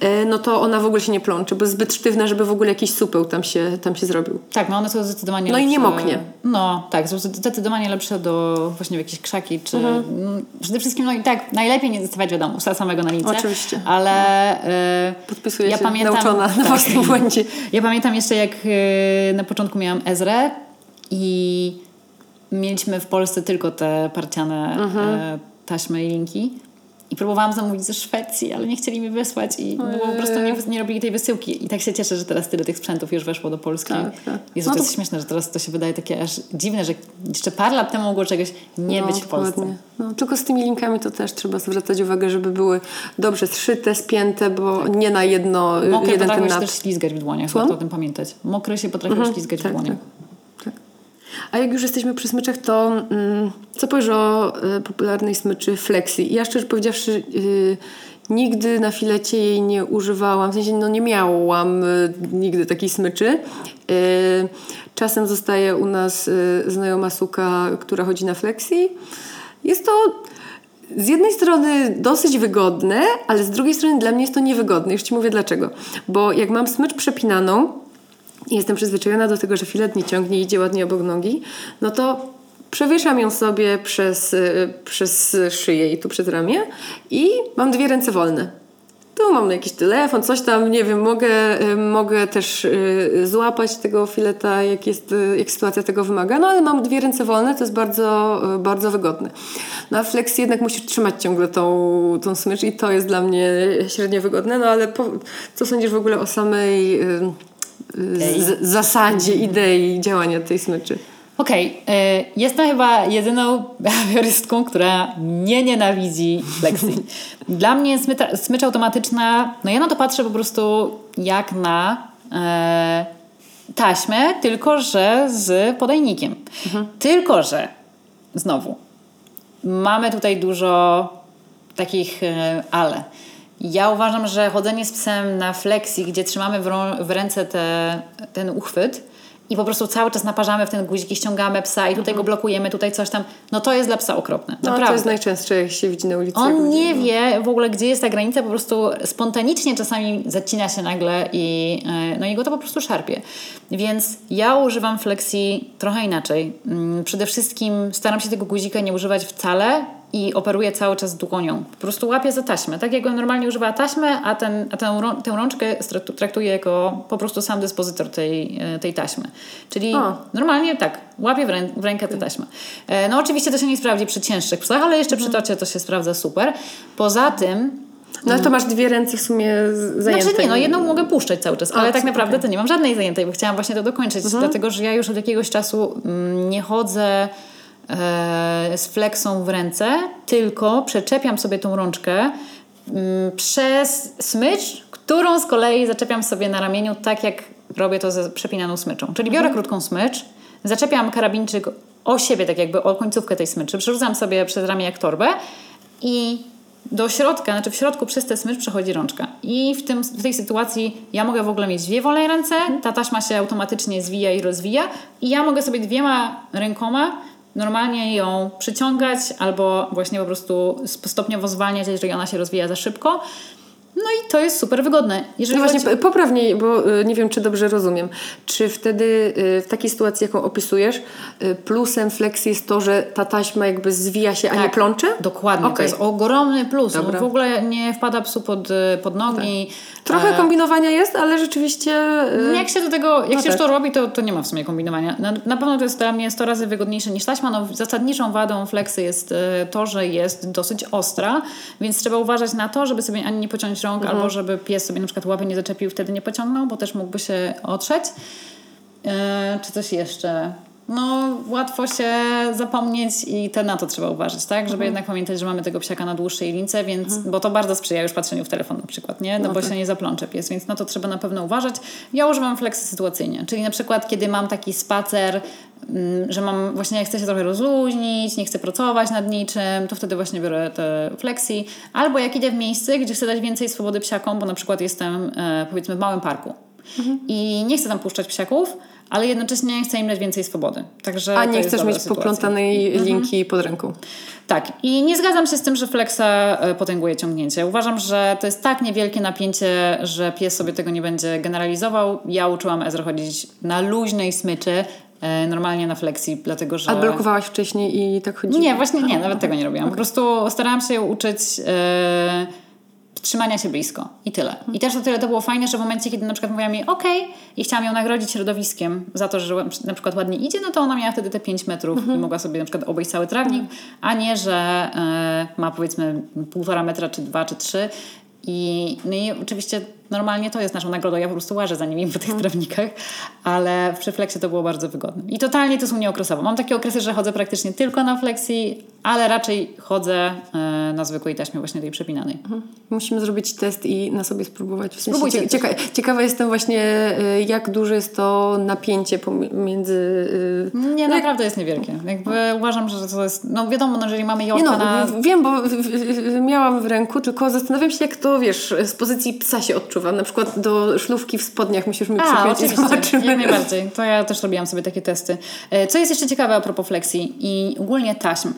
y, no to ona w ogóle się nie plącze, bo jest zbyt sztywna, żeby w ogóle jakiś supeł tam się, tam się zrobił.
Tak, no one są zdecydowanie
No i
lepsze.
nie moknie.
No, tak, są zdecydowanie lepsze do właśnie w jakieś krzaki, czy
Mhm.
przede wszystkim, no i tak, najlepiej nie zostawiać wiadomo, samego na lince.
Oczywiście.
Ale y,
Podpisuję
ja
się,
pamiętam,
nauczona na
tak.
własnym błędzie.
Ja pamiętam jeszcze jak y, na początku miałam Ezrę i mieliśmy w Polsce tylko te parciane
Mhm.
e, taśmy i linki. I próbowałam zamówić ze Szwecji, ale nie chcieli mi wysłać i no, po prostu nie, nie robili tej wysyłki. I tak się cieszę, że teraz tyle tych sprzętów już weszło do Polski.
Tak, tak.
Jezu,
No
to
to-
jest śmieszne, że teraz to się wydaje takie aż dziwne, że jeszcze parę lat temu mogło czegoś nie
No,
być w Polsce.
dokładnie. No, tylko z tymi linkami to też trzeba zwracać uwagę, żeby były dobrze zszyte, spięte, bo nie na jedno,
Mokre
jeden ten
potrafią się też ślizgać w dłoniach, warto o tym pamiętać. Mokre się potrafią ślizgać
tak,
w dłoniach.
tak. A jak już jesteśmy przy smyczach, to mm, co powiesz o y, popularnej smyczy Flexi? Ja szczerze powiedziawszy y, nigdy na filecie jej nie używałam, w sensie no nie miałam y, nigdy takiej smyczy. Y, czasem zostaje u nas znajoma suka, która chodzi na Flexi. Jest to z jednej strony dosyć wygodne, ale z drugiej strony dla mnie jest to niewygodne. Już Ci mówię dlaczego. Bo jak mam smycz przepinaną, jestem przyzwyczajona do tego, że filet nie ciągnie i idzie ładnie obok nogi, no to przewieszam ją sobie przez, y, przez szyję i tu przez ramię i mam dwie ręce wolne. Tu mam jakiś telefon, coś tam, nie wiem, mogę, y, mogę też y, złapać tego fileta, jak, jest, jak sytuacja tego wymaga, no ale mam dwie ręce wolne, to jest bardzo, bardzo wygodne. No a flexi jednak musisz trzymać ciągle tą, tą smycz i to jest dla mnie średnio wygodne, no ale po, co sądzisz w ogóle o samej z, zasadzie, idei działania tej smyczy?
Okej, y, jestem chyba jedyną behawiorystką, która nie nienawidzi flexi. [LAUGHS] Dla mnie smyta, smycz automatyczna, no ja na to patrzę po prostu jak na e, taśmę, tylko że z podajnikiem. Tylko, że znowu mamy tutaj dużo takich e, ale. Ja uważam, że chodzenie z psem na flexi, gdzie trzymamy w, w ręce te, ten uchwyt i po prostu cały czas naparzamy w ten guzik i ściągamy psa i tutaj go blokujemy, tutaj coś tam, no to jest dla psa okropne.
No,
Naprawdę.
to jest najczęstsze, jak się widzi na ulicy.
On nie wie w ogóle, gdzie jest ta granica, po prostu spontanicznie czasami zacina się nagle i, e, no i go to po prostu szarpie. Więc ja używam flexi trochę inaczej. Mm, Przede wszystkim staram się tego guzika nie używać wcale i operuję cały czas dłonią. Po prostu łapię za taśmę. Tak jakbym normalnie używała taśmę, a, ten, a tę, rą- tę rączkę traktuję jako po prostu sam dyspozytor tej, e, tej taśmy. Czyli
O.
normalnie tak, łapię w, rę, w rękę tę taśmę. E, No oczywiście to się nie sprawdzi przy cięższych psach, ale jeszcze przy tocie to się sprawdza super. Poza tym
No ale to masz dwie ręce w sumie zajęte.
znaczy nie, no jedną mogę puszczać cały czas, ale
A,
tak naprawdę
okej.
to nie mam żadnej zajętej, bo chciałam właśnie to dokończyć, dlatego że ja już od jakiegoś czasu mm, nie chodzę z flexą w ręce, tylko przeczepiam sobie tą rączkę mm, przez smycz, którą z kolei zaczepiam sobie na ramieniu, tak jak robię to ze przepinaną smyczą. Czyli biorę krótką smycz, zaczepiam karabinczyk o siebie, tak jakby o końcówkę tej smyczy, przerzucam sobie przez ramię jak torbę i do środka, znaczy w środku przez tę smycz przechodzi rączka. I w, tym, w tej sytuacji ja mogę w ogóle mieć dwie wolne ręce, ta taśma się automatycznie zwija i rozwija i ja mogę sobie dwiema rękoma normalnie ją przyciągać albo właśnie po prostu stopniowo zwalniać, jeżeli ona się rozwija za szybko. No i to jest super wygodne. Jeżeli
No właśnie,
chodzi-
p- poprawnie, bo y, nie wiem, czy dobrze rozumiem. Czy wtedy y, w takiej sytuacji, jaką opisujesz, y, plusem flexi jest to, że ta taśma jakby zwija się, a nie
Tak,
plącze?
Dokładnie, to
Okej.
jest ogromny plus. No, w ogóle nie wpada psu pod, pod nogi.
Trochę
E,
kombinowania jest, ale rzeczywiście... y,
Jak się do tego, jak
No
się
tak.
to robi, to, to nie ma w sumie kombinowania. Na, na pewno to jest dla mnie 100 razy wygodniejsze niż taśma. No, zasadniczą wadą flexy jest to, że jest dosyć ostra, więc trzeba uważać na to, żeby sobie ani nie pociąć rąk,
Mhm.
albo żeby pies sobie na przykład łapy nie zaczepił, wtedy nie pociągnął, bo też mógłby się otrzeć. E, czy coś jeszcze? No, łatwo się zapomnieć i te na to trzeba uważać, tak? Żeby jednak pamiętać, że mamy tego psiaka na dłuższej lince, więc, bo to bardzo sprzyja już patrzeniu w telefon na przykład, nie? No, bo się nie zaplącze pies, więc na to trzeba na pewno uważać. Ja używam flexy sytuacyjnie, czyli na przykład kiedy mam taki spacer, mm, że mam właśnie chcę się trochę rozluźnić, nie chcę pracować nad niczym, to wtedy właśnie biorę te flexi. Albo jak idę w miejsce, gdzie chcę dać więcej swobody psiakom, bo na przykład jestem e, powiedzmy w małym parku i nie chcę tam puszczać psiaków, ale jednocześnie chcę im dać więcej swobody. Także
A nie chcesz mieć
sytuacja.
poplątanej linki pod ręką.
Tak, i nie zgadzam się z tym, że flexa e, potęguje ciągnięcie. Uważam, że to jest tak niewielkie napięcie, że pies sobie tego nie będzie generalizował. Ja uczyłam Ezra chodzić na luźnej smyczy, e, normalnie na flexi, dlatego że...
A blokowałaś wcześniej i tak chodziło?
Nie, właśnie nie, nawet tego nie robiłam. Po prostu starałam się ją uczyć e, trzymania się blisko i tyle. I też o tyle to było fajne, że w momencie, kiedy na przykład mówiła mi okej i chciałam ją nagrodzić środowiskiem za to, że na przykład ładnie idzie, no to ona miała wtedy te 5 metrów i mogła sobie na przykład obejść cały trawnik, a nie, że e, ma powiedzmy półtora metra, czy dwa, czy trzy. I, no i oczywiście normalnie to jest naszą nagrodą. Ja po prostu łażę za nimi po tych trawnikach, ale przy flexie to było bardzo wygodne. I totalnie to jest u mnie okresowo. Mam takie okresy, że chodzę praktycznie tylko na flexi, ale raczej chodzę e, na zwykłej taśmie właśnie tej przepinanej.
Musimy zrobić test i na sobie spróbować. W sensie
Spróbujcie
cie- cieka ciekawa jestem właśnie, y, jak duże jest to napięcie pomiędzy... y,
Nie, naprawdę jest niewielkie. Jakby uważam, że to jest, no wiadomo, no, jeżeli mamy
Nie
jorka
no,
na...
w- wiem, bo w- w- miałam w ręku, tylko zastanawiam się, jak to, wiesz, z pozycji psa się odczuwa. Na przykład do szlówki w spodniach musisz mi przypiąć i zobaczymy.
jak najbardziej. To ja też robiłam sobie takie testy. E, Co jest jeszcze ciekawe a propos flexi i ogólnie taśm.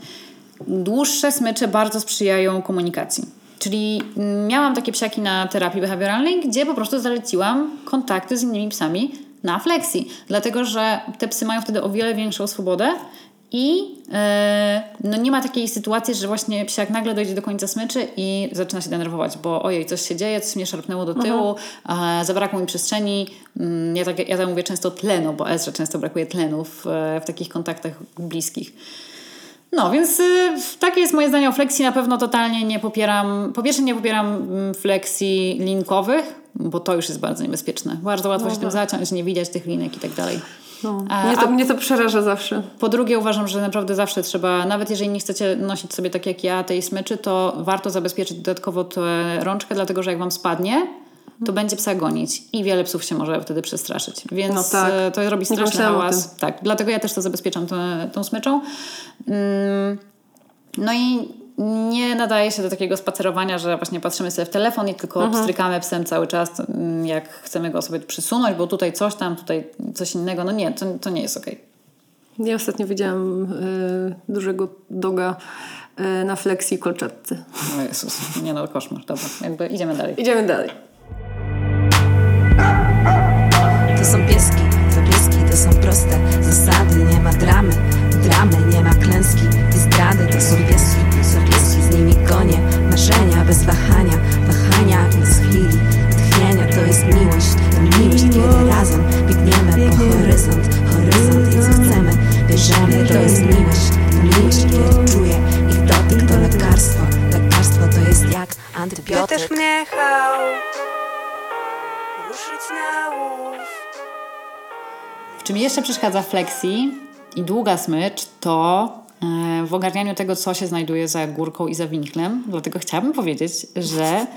Dłuższe smycze bardzo sprzyjają komunikacji. Czyli mm, miałam takie psiaki na terapii behawioralnej, gdzie po prostu zaleciłam kontakty z innymi psami na flexi. Dlatego, że te psy mają wtedy o wiele większą swobodę i e, no nie ma takiej sytuacji, że właśnie psiak nagle dojdzie do końca smyczy i zaczyna się denerwować, bo ojej, coś się dzieje, coś mnie szarpnęło do tyłu, e, zabrakło mi przestrzeni. Mm, Ja tak, ja tak mówię często tlenu, bo Ezra często brakuje tlenu w, w takich kontaktach bliskich. No, więc y, takie jest moje zdanie o flexi. Na pewno totalnie nie popieram. Po pierwsze, nie popieram mm, flexi linkowych, bo to już jest bardzo niebezpieczne. Bardzo łatwo się tym zaciąć, nie widać tych linek i tak dalej.
No, mnie, to, mnie to przeraża zawsze.
Po drugie, uważam, że naprawdę zawsze trzeba, nawet jeżeli nie chcecie nosić sobie tak jak ja tej smyczy, to warto zabezpieczyć dodatkowo tę rączkę, dlatego że jak wam spadnie, to będzie psa gonić i wiele psów się może wtedy przestraszyć. Więc
No tak.
e, to robi straszny hałas. Tak, dlatego ja też to zabezpieczam tę- tą smyczą. Mm, No i nie nadaje się do takiego spacerowania, że właśnie patrzymy sobie w telefon i tylko
Mhm.
psem cały czas, mm, jak chcemy go sobie przysunąć, bo tutaj coś tam, tutaj coś innego. No nie, to, to nie jest okej.
Ja ostatnio widziałam y, dużego doga y, na flexi kolczatce.
O Jezus, nie no, koszmar. Dobra, jakby idziemy dalej.
Idziemy dalej.
To są pieski, to pieski, to są proste zasady Nie ma dramy, dramy, nie ma klęski i zdrady To są pieski, są pieski, z nimi gonię Marzenia bez wahania, wahania bez chwili Tchnienia. To jest miłość, to miłość Kiedy razem biegniemy po horyzont. Horyzont i co chcemy, bierzemy. To jest miłość, to miłość Kiedy czuję ich dotyk, to lekarstwo Lekarstwo to jest jak antybiotyk.
Pytasz mnie how ruszyć na łów
W czym jeszcze przeszkadza flexi i długa smycz, to w ogarnianiu tego, co się znajduje za górką i za winklem. Dlatego chciałabym powiedzieć, że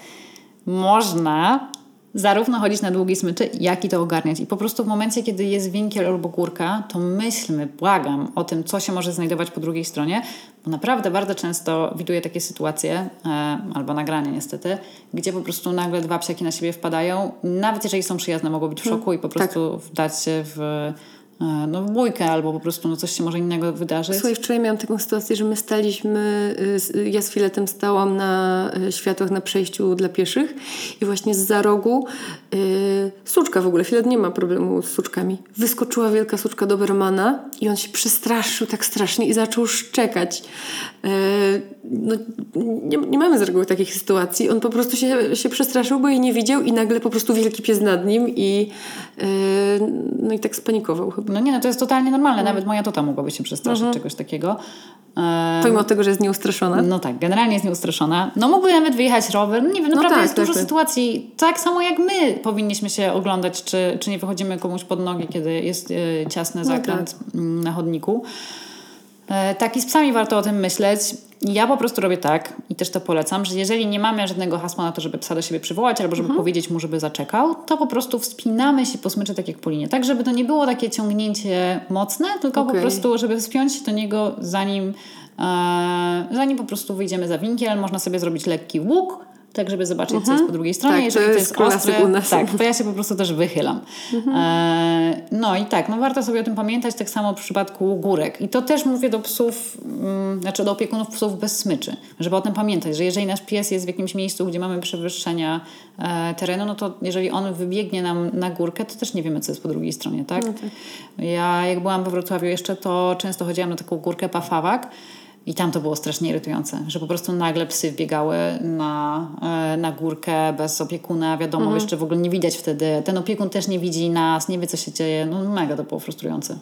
można zarówno chodzić na długiej smyczy, jak i to ogarniać. I po prostu w momencie, kiedy jest winkiel albo górka, to myślmy, błagam, o tym, co się może znajdować po drugiej stronie, bo naprawdę bardzo często widuję takie sytuacje, e, albo nagrania niestety, gdzie po prostu nagle dwa psiaki na siebie wpadają, nawet jeżeli są przyjazne, mogą być w szoku i po prostu wdać się w, no, w bójkę, albo po prostu no, coś się może innego wydarzyć.
Słuchaj, wczoraj miałam taką sytuację, że my staliśmy, y, z- ja z filetem stałam na y, światłach na przejściu dla pieszych i właśnie z za rogu y, suczka w ogóle, filet nie ma problemu z suczkami. Wyskoczyła wielka suczka Dobermana i on się przestraszył tak strasznie i zaczął szczekać. Y, no, nie, nie mamy z reguły takich sytuacji. On po prostu się, się przestraszył, bo jej nie widział i nagle po prostu wielki pies nad nim i, y, no i tak spanikował chyba.
No nie, no to jest totalnie normalne. Nawet moja tota mogłaby się przestraszyć czegoś takiego. E,
Pomimo tego, że jest nieustraszona.
No tak, generalnie jest nieustraszona. No mógłby nawet wyjechać rower. No nie wiem, naprawdę
tak,
jest
tak,
dużo
tak.
sytuacji. Tak samo jak my powinniśmy się oglądać, czy, czy nie wychodzimy komuś pod nogi, kiedy jest e, ciasny zakręt mm, na chodniku. E, tak i z psami warto o tym myśleć. Ja po prostu robię tak i też to polecam, że jeżeli nie mamy żadnego hasła na to, żeby psa do siebie przywołać albo żeby powiedzieć mu, żeby zaczekał, to po prostu wspinamy się po smyczy tak jak po linie. Tak, żeby to nie było takie ciągnięcie mocne, tylko po
Okej.
prostu, żeby wspiąć się do niego zanim, e, zanim po prostu wyjdziemy za winkiel. Można sobie zrobić lekki łuk, tak żeby zobaczyć, co jest po drugiej stronie.
Tak, to
Jeżeli to
jest
jest
klasyk
ostre, tak, to ja się po prostu też wychylam. E, no i tak, no warto sobie o tym pamiętać, tak samo w przypadku górek. I to też mówię do psów, mm, znaczy do opiekunów psów bez smyczy, żeby o tym pamiętać, że jeżeli nasz pies jest w jakimś miejscu, gdzie mamy przewyższenia e, terenu, no to jeżeli on wybiegnie nam na górkę, to też nie wiemy, co jest po drugiej stronie, tak? Ja jak byłam we Wrocławiu jeszcze, to często chodziłam na taką górkę Pafawak, i tam to było strasznie irytujące, że po prostu nagle psy wbiegały na, e, na górkę bez opiekuna. Wiadomo, jeszcze w ogóle nie widać wtedy. Ten opiekun też nie widzi nas, nie wie, co się dzieje. No mega to było frustrujące.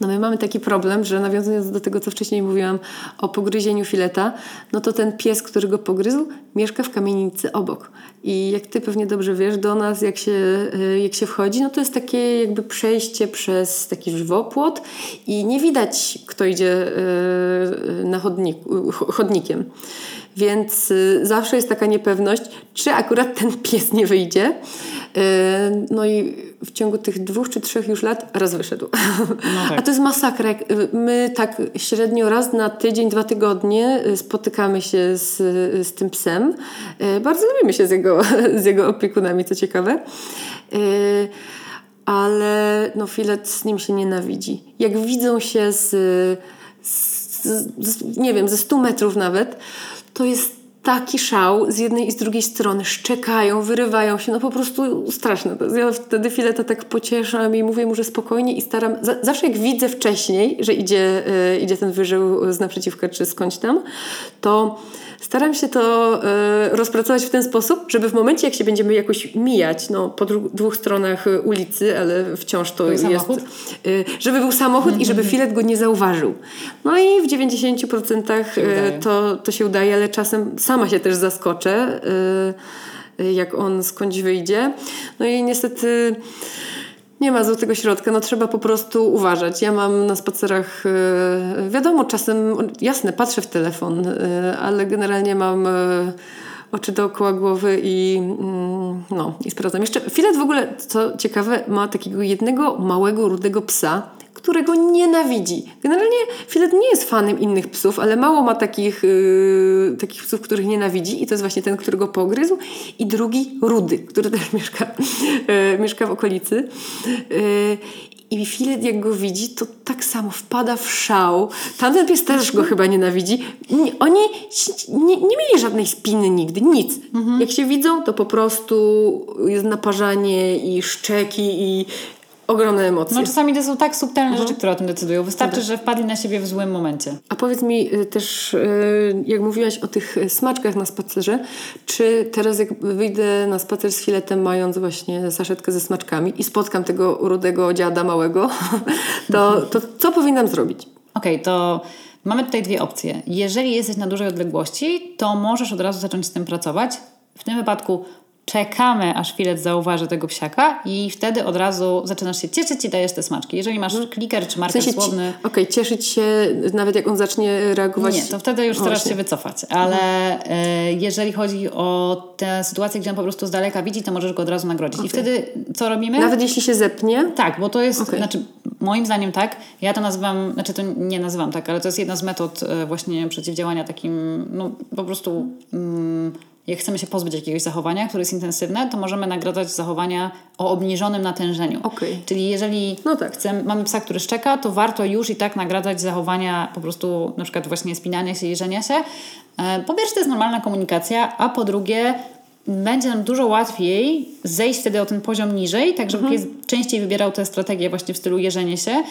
No my mamy taki problem, że nawiązując do tego, co wcześniej mówiłam o pogryzieniu fileta, no to ten pies, który go pogryzł, mieszka w kamienicy obok. I jak ty pewnie dobrze wiesz, do nas jak się, y, jak się wchodzi, no to jest takie jakby przejście przez taki żywopłot i nie widać, kto idzie y, na chodniku, ch- chodnikiem. Więc y, zawsze jest taka niepewność, czy akurat ten pies nie wyjdzie. Y, No i w ciągu tych dwóch czy trzech już lat raz wyszedł.
tak.
A to jest masakra. Y, My tak średnio raz na tydzień, dwa tygodnie spotykamy się z, z tym psem. Bardzo lubimy się z jego, [LAUGHS] z jego opiekunami, co ciekawe. Ale no, filet z nim się nienawidzi. Jak widzą się z, z, z nie wiem, ze 100 metrów nawet, to jest taki szał z jednej i z drugiej strony. Szczekają, wyrywają się, no po prostu straszne. Ja wtedy fileta tak pocieszam i mówię mu, że spokojnie i staram... za- Zawsze jak widzę wcześniej, że idzie, y, idzie ten wyżył z naprzeciwka czy skądś tam, to staram się to y, rozpracować w ten sposób, żeby w momencie, jak się będziemy jakoś mijać, no po dwóch stronach y, ulicy, ale wciąż to
Był
jest...
samochód?
y, żeby był samochód i żeby filet go nie zauważył. No i w 90%
Się
to, to się udaje, ale czasem sama się też zaskoczę, jak on skądś wyjdzie. No i niestety nie ma złotego środka, no trzeba po prostu uważać. Ja mam na spacerach, y, wiadomo, czasem, jasne, patrzę w telefon, y, ale generalnie mam y, oczy dookoła głowy i, mm, no, i sprawdzam. Jeszcze filet w ogóle, co ciekawe, ma takiego jednego małego, rudego psa, którego nienawidzi. Generalnie filet nie jest fanem innych psów, ale mało ma takich, yy, takich psów, których nienawidzi i to jest właśnie ten, którego pogryzł i drugi rudy, który też [LAUGHS] mieszka, yy, mieszka w okolicy. Yy, i filet jak go widzi, to tak samo wpada w szał. Tamten pies też go chyba nienawidzi. Nie, oni nie, nie mieli żadnej spiny nigdy, nic. Jak się widzą, to po prostu jest naparzanie i szczeki i ogromne emocje.
No czasami to są tak subtelne
Mhm.
rzeczy, które o tym decydują. Wystarczy, że wpadli na siebie w złym momencie.
A powiedz mi y, też, y, jak mówiłaś o tych smaczkach na spacerze, czy teraz jak wyjdę na spacer z filetem, mając właśnie saszetkę ze smaczkami i spotkam tego rudego dziada małego, [LAUGHS] to, to co powinnam zrobić?
Okej, to mamy tutaj dwie opcje. Jeżeli jesteś na dużej odległości, to możesz od razu zacząć z tym pracować. W tym wypadku czekamy, aż filet zauważy tego psiaka i wtedy od razu zaczynasz się cieszyć i dajesz te smaczki. Jeżeli masz kliker czy
W
marker
sensie, ci-
słowny...
okej, cieszyć się nawet jak on zacznie reagować.
Nie, to wtedy już starasz się wycofać. Ale e, jeżeli chodzi o te sytuacje, gdzie on po prostu z daleka widzi, to możesz go od razu nagrodzić. I wtedy co robimy?
Nawet jeśli się zepnie,
Tak, bo to jest,
Okej.
znaczy moim zdaniem tak, ja to nazywam, znaczy to nie nazywam tak, ale to jest jedna z metod e, właśnie przeciwdziałania takim, no po prostu mm, jak chcemy się pozbyć jakiegoś zachowania, które jest intensywne, to możemy nagradzać zachowania o obniżonym natężeniu.
Okej.
Czyli jeżeli
No tak.
chcemy, mamy psa, który szczeka, to warto już i tak nagradzać zachowania po prostu na przykład właśnie spinania się, jeżenia się. E, Po pierwsze to jest normalna komunikacja, a po drugie będzie nam dużo łatwiej zejść wtedy o ten poziom niżej, tak żeby pies częściej wybierał tę strategię właśnie w stylu jeżenie się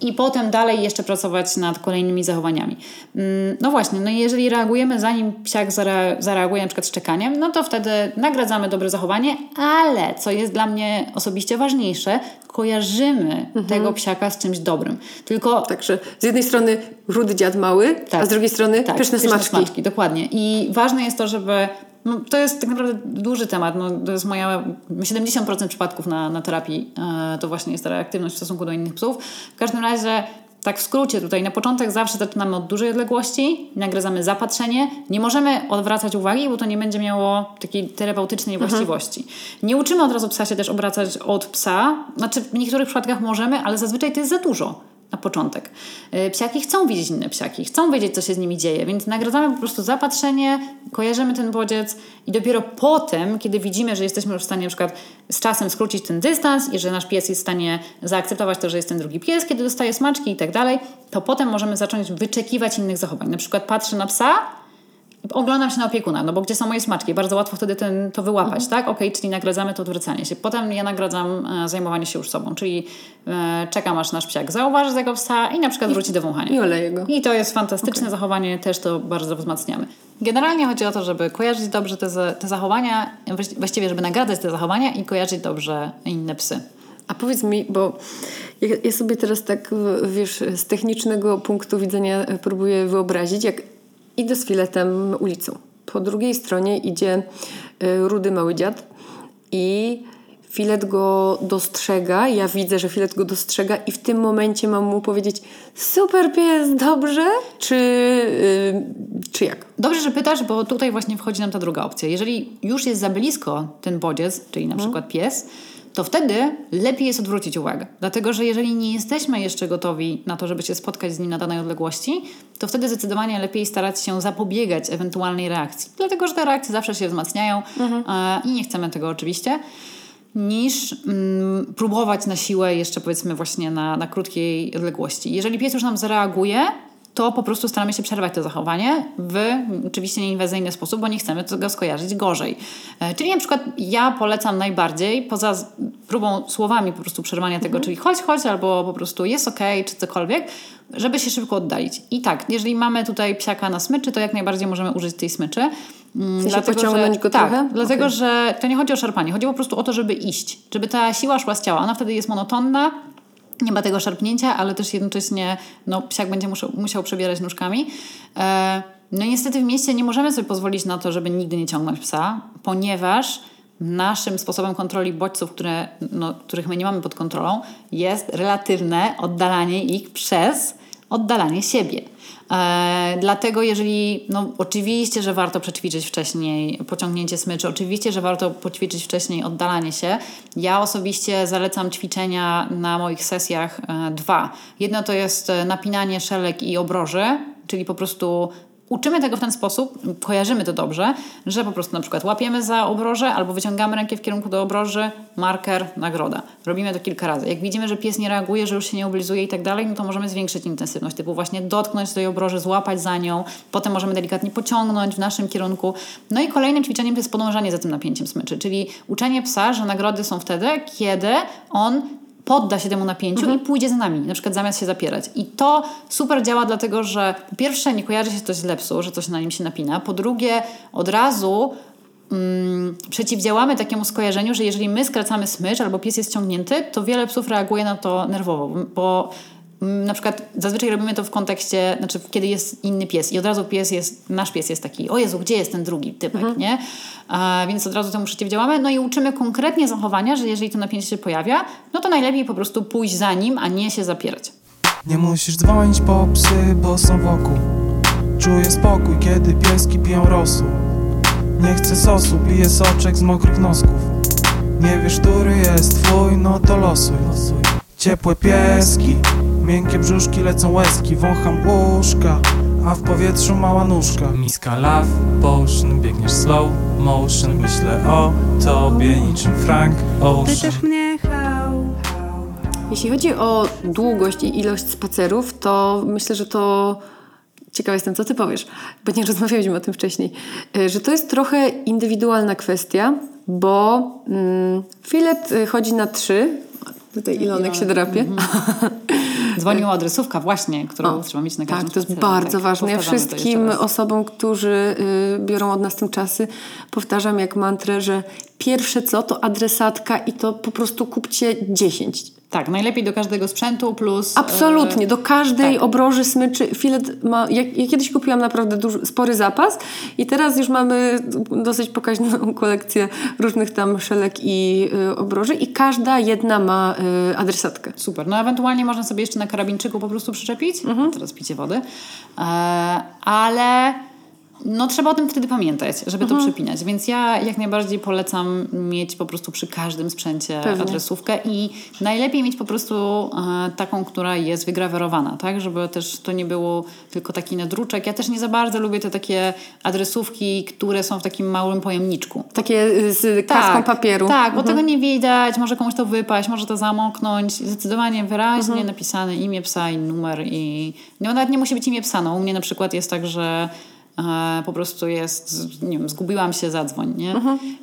i potem dalej jeszcze pracować nad kolejnymi zachowaniami. Mm, No właśnie, no jeżeli reagujemy zanim psiak zare- zareaguje na przykład szczekaniem, no to wtedy nagradzamy dobre zachowanie, ale co jest dla mnie osobiście ważniejsze, kojarzymy tego psiaka z czymś dobrym. Tylko
Także z jednej strony rudy dziad mały, a z drugiej strony
tak,
pyszne, smaczki.
Dokładnie. I ważne jest to, żeby. No, to jest tak naprawdę duży temat. No, to jest moja. 70% przypadków na, na terapii e, to właśnie jest ta reaktywność w stosunku do innych psów. W każdym razie. Tak w skrócie tutaj, na początek zawsze zaczynamy od dużej odległości, nagradzamy zapatrzenie. Nie możemy odwracać uwagi, bo to nie będzie miało takiej terapeutycznej właściwości. Nie uczymy od razu psa się też obracać od psa. Znaczy w niektórych przypadkach możemy, ale zazwyczaj to jest za dużo na początek. Y, Psiaki chcą widzieć inne psiaki, chcą wiedzieć, co się z nimi dzieje, więc nagradzamy po prostu zapatrzenie, kojarzymy ten bodziec i dopiero potem, kiedy widzimy, że jesteśmy już w stanie na przykład z czasem skrócić ten dystans i że nasz pies jest w stanie zaakceptować to, że jest ten drugi pies, kiedy dostaje smaczki i tak dalej, to potem możemy zacząć wyczekiwać innych zachowań. Na przykład patrzę na psa, Oglądam się na opiekuna, no bo gdzie są moje smaczki? Bardzo łatwo wtedy ten, to wyłapać, tak? Okej, czyli nagradzamy to odwracanie się. Potem ja nagradzam e, zajmowanie się już sobą, czyli e, czekam aż nasz psiak zauważy tego psa i na przykład wróci do wąchania.
I oleję go.
I to jest fantastyczne zachowanie, też to bardzo wzmacniamy. Generalnie chodzi o to, żeby kojarzyć dobrze te, te zachowania, właści- właściwie żeby nagradzać te zachowania i kojarzyć dobrze inne psy.
A powiedz mi, bo ja, ja sobie teraz tak, wiesz, z technicznego punktu widzenia e, próbuję wyobrazić, jak idę z filetem ulicą. Po drugiej stronie idzie e, rudy mały dziad i filet go dostrzega. Ja widzę, że filet go dostrzega i w tym momencie mam mu powiedzieć super pies, dobrze? Czy, y, czy jak?
Dobrze, że pytasz, bo tutaj właśnie wchodzi nam ta druga opcja. Jeżeli już jest za blisko ten bodziec, czyli na przykład pies, to wtedy lepiej jest odwrócić uwagę. Dlatego, że jeżeli nie jesteśmy jeszcze gotowi na to, żeby się spotkać z nim na danej odległości, to wtedy zdecydowanie lepiej starać się zapobiegać ewentualnej reakcji. Dlatego, że te reakcje zawsze się wzmacniają e, i nie chcemy tego oczywiście niż mm, próbować na siłę jeszcze powiedzmy właśnie na, na krótkiej odległości. Jeżeli pies już nam zareaguje, to po prostu staramy się przerwać to zachowanie w oczywiście nieinwazyjny sposób, bo nie chcemy tego skojarzyć gorzej. E, Czyli na przykład ja polecam najbardziej, poza próbą słowami po prostu przerwania tego, czyli chodź, chodź, albo po prostu jest okej, czy cokolwiek, żeby się szybko oddalić. I tak, jeżeli mamy tutaj psiaka na smyczy, to jak najbardziej możemy użyć tej smyczy. Mm,
sensie pociągnąć go
tak,
trochę?
Dlatego,
Okej.
że to nie chodzi o szarpanie, chodzi po prostu o to, żeby iść, żeby ta siła szła z ciała. Ona wtedy jest monotonna, nie ma tego szarpnięcia, ale też jednocześnie no, psiak będzie musiał, musiał przebierać nóżkami. E, no i niestety w mieście nie możemy sobie pozwolić na to, żeby nigdy nie ciągnąć psa, ponieważ naszym sposobem kontroli bodźców, które, no, których my nie mamy pod kontrolą, jest relatywne oddalanie ich przez oddalanie siebie. E, dlatego jeżeli, no oczywiście, że warto przećwiczyć wcześniej pociągnięcie smyczy, oczywiście, że warto poćwiczyć wcześniej oddalanie się. Ja osobiście zalecam ćwiczenia na moich sesjach e, dwa. Jedno to jest e, napinanie szelek i obroży, czyli po prostu Uczymy tego w ten sposób, kojarzymy to dobrze, że po prostu na przykład łapiemy za obroże albo wyciągamy rękę w kierunku do obroży, marker, nagroda. Robimy to kilka razy. Jak widzimy, że pies nie reaguje, że już się nie oblizuje i tak dalej, no to możemy zwiększyć intensywność, typu właśnie dotknąć tej obroży, złapać za nią, potem możemy delikatnie pociągnąć w naszym kierunku. No i kolejnym ćwiczeniem jest podążanie za tym napięciem smyczy, czyli uczenie psa, że nagrody są wtedy, kiedy on podda się temu napięciu i pójdzie za nami, na przykład zamiast się zapierać. I to super działa, dlatego że po pierwsze nie kojarzy się coś źle psu, że coś na nim się napina, po drugie od razu mm, przeciwdziałamy takiemu skojarzeniu, że jeżeli my skracamy smycz albo pies jest ciągnięty, to wiele psów reaguje na to nerwowo, bo na przykład zazwyczaj robimy to w kontekście, znaczy kiedy jest inny pies i od razu pies jest, nasz pies jest taki, o Jezu, gdzie jest ten drugi typek, nie? A, więc od razu temu przeciwdziałamy. No i uczymy konkretnie zachowania, że jeżeli to napięcie się pojawia, no to najlepiej po prostu pójść za nim, a nie się zapierać.
Nie musisz dzwonić po psy, bo są wokół Czuję spokój, kiedy pieski piją rosół Nie chcę sosu, piję soczek z mokrych nosków Nie wiesz, który jest twój, no to losuj Ciepłe pieski, miękkie brzuszki, lecą łezki Wącham łóżka, a w powietrzu mała nóżka Miska love potion, biegniesz slow motion Myślę o tobie niczym Frank Ocean
Pytasz mnie how
Jeśli chodzi o długość i ilość spacerów, to myślę, że to. Ciekawa jestem, co ty powiesz, bo nie rozmawialiśmy o tym wcześniej. Y, Że to jest trochę indywidualna kwestia, bo mm, filet y, chodzi na trzy. Tutaj Ilonek się drapie. [LAUGHS]
Dzwoniła adresówka właśnie, którą
O,
trzeba mieć na każdym
Tak, to jest
spacerze.
bardzo
Tak,
ważne. Ja wszystkim osobom, którzy y, biorą od nas tymczasy, powtarzam jak mantrę, że pierwsze co to adresatka i to po prostu kupcie 10.
Tak, najlepiej do każdego sprzętu plus...
Absolutnie,
e,
do każdej
tak.
obroży, smyczy. Filet ma. Ja, ja kiedyś kupiłam naprawdę duży, spory zapas i teraz już mamy dosyć pokaźną [LAUGHS] kolekcję różnych tam szelek i y, obroży, i każda jedna ma y, adresatkę.
Super. No ewentualnie można sobie jeszcze na karabinczyku po prostu przyczepić.
Mhm.
Teraz picie wody. E, ale no trzeba o tym wtedy pamiętać, żeby
Mhm.
to przypinać. Więc ja jak najbardziej polecam mieć po prostu przy każdym sprzęcie
Pewnie.
adresówkę i najlepiej mieć po prostu e, taką, która jest wygrawerowana, tak? Żeby też to nie było tylko taki nadruczek. Ja też nie za bardzo lubię te takie adresówki, które są w takim małym pojemniczku.
Takie y, z kaską papieru.
Tak, bo tego nie widać, może komuś to wypaść, może to zamoknąć. Zdecydowanie wyraźnie napisane imię psa i numer i no, nawet nie musi być imię psa. No, u mnie na przykład jest tak, że e, po prostu jest, nie wiem, zgubiłam się, zadzwoń, nie?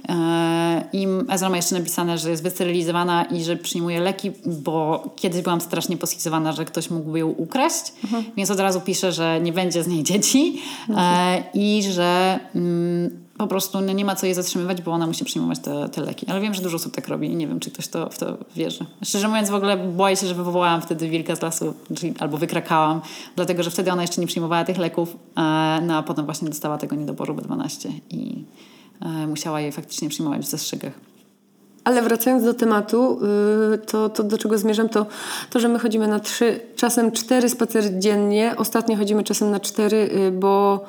E, I Ezra ma jeszcze napisane, że jest wysterylizowana i że przyjmuje leki, bo kiedyś byłam strasznie poschizowana, że ktoś mógłby ją ukraść, więc od razu pisze, że nie będzie z niej dzieci. E, i że mm, po prostu no, nie ma co jej zatrzymywać, bo ona musi przyjmować te, te leki. Ale wiem, że dużo osób tak robi i nie wiem, czy ktoś to, w to wierzy. Szczerze mówiąc, w ogóle boję się, że wywołałam wtedy wilka z lasu, czyli, albo wykrakałam, dlatego, że wtedy ona jeszcze nie przyjmowała tych leków, e, no a potem właśnie dostała tego niedoboru B12 i e, musiała je faktycznie przyjmować w zastrzegach.
Ale wracając do tematu, y, to, to do czego zmierzam, to to, że my chodzimy na trzy, czasem cztery spacery dziennie. Ostatnio chodzimy czasem na cztery, y, bo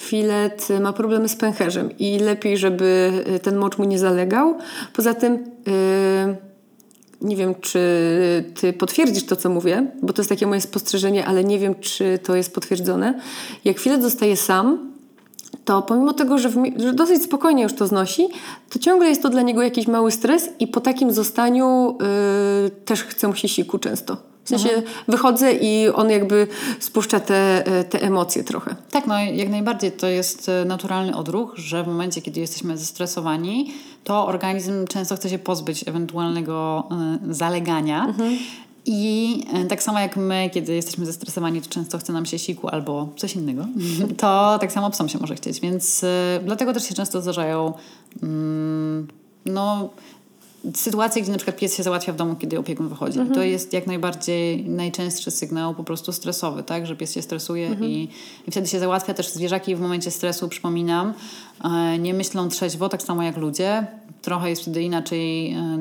filet ma problemy z pęcherzem i lepiej, żeby y, ten mocz mu nie zalegał. Poza tym... y, Nie wiem, czy ty potwierdzisz to, co mówię, bo to jest takie moje spostrzeżenie, ale nie wiem, czy to jest potwierdzone. Jak filet zostaje sam, to pomimo tego, że, w, że dosyć spokojnie już to znosi, to ciągle jest to dla niego jakiś mały stres i po takim zostaniu y, też chce mu się siku często. Sensie wychodzę i on jakby spuszcza te, y, te emocje trochę.
Tak, no jak najbardziej to jest e, naturalny odruch, że w momencie, kiedy jesteśmy zestresowani, to organizm często chce się pozbyć ewentualnego e, zalegania. I e, tak samo jak my, kiedy jesteśmy zestresowani, to często chce nam się siku albo coś innego, [LAUGHS] to tak samo psom się może chcieć. Więc e, dlatego też się często zdarzają mm, no, sytuacje, gdzie na przykład pies się załatwia w domu, kiedy opiekun wychodzi. To jest jak najbardziej najczęstszy sygnał po prostu stresowy, tak? Że pies się stresuje i, i wtedy się załatwia. Też zwierzaki w momencie stresu, przypominam, e, nie myślą trzeźwo, tak samo jak ludzie. Trochę jest wtedy inaczej e,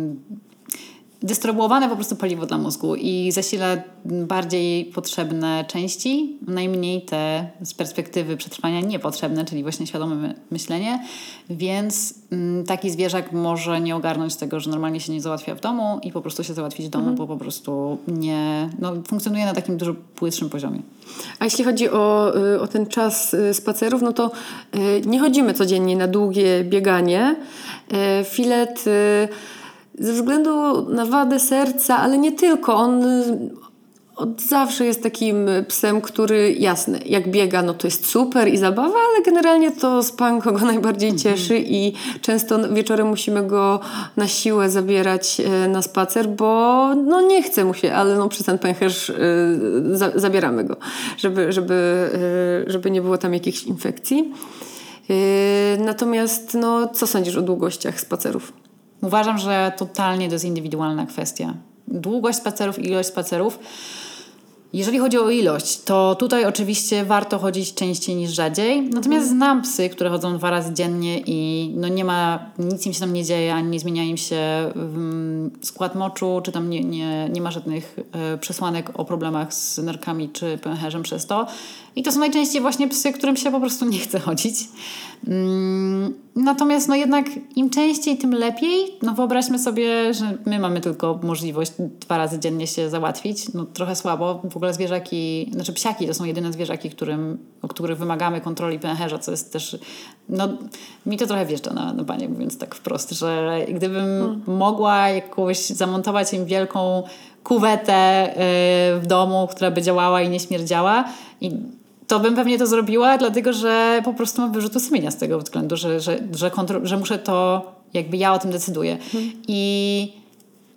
dystrybuowane po prostu paliwo dla mózgu i zasila bardziej potrzebne części, najmniej te z perspektywy przetrwania niepotrzebne, czyli właśnie świadome my- myślenie, więc mm, taki zwierzak może nie ogarnąć tego, że normalnie się nie załatwia w domu i po prostu się załatwić w domu, bo po prostu nie, no, funkcjonuje na takim dużo płytszym poziomie.
A jeśli chodzi o, y, o ten czas y, spacerów, no to y, nie chodzimy codziennie na długie bieganie. Filet ze względu na wadę serca, ale nie tylko, on od zawsze jest takim psem, który jasny, jak biega, no to jest super i zabawa, ale generalnie to spanko go [LAUGHS] najbardziej cieszy i często wieczorem musimy go na siłę zabierać e, na spacer, bo no nie chce mu się, ale no przez ten pęcherz e, za, zabieramy go, żeby, żeby, e, żeby nie było tam jakichś infekcji. Natomiast no, co sądzisz o długościach spacerów?
Uważam, że totalnie to jest indywidualna kwestia. Długość spacerów i ilość spacerów Jeżeli chodzi o ilość, to tutaj oczywiście warto chodzić częściej niż rzadziej. Natomiast znam psy, które chodzą dwa razy dziennie i no nie ma, nic im się tam nie dzieje, ani nie zmienia im się mm, skład moczu, czy tam nie, nie, nie ma żadnych e, przesłanek o problemach z nerkami czy pęcherzem przez to. I to są najczęściej właśnie psy, którym się po prostu nie chce chodzić. Mm, natomiast no jednak im częściej, tym lepiej. No wyobraźmy sobie, że my mamy tylko możliwość dwa razy dziennie się załatwić. No trochę słabo. W ogóle zwierzaki, znaczy psiaki to są jedyne zwierzaki, którym, o których wymagamy kontroli pęcherza, co jest też, no mi to trochę wjeżdża na, na panie, mówiąc tak wprost, że gdybym mogła jakoś zamontować im wielką kuwetę yy, w domu, która by działała i nie śmierdziała i to bym pewnie to zrobiła, dlatego że po prostu mam wyrzutu sumienia z tego względu, że, że, że, że muszę to, jakby ja o tym decyduję. I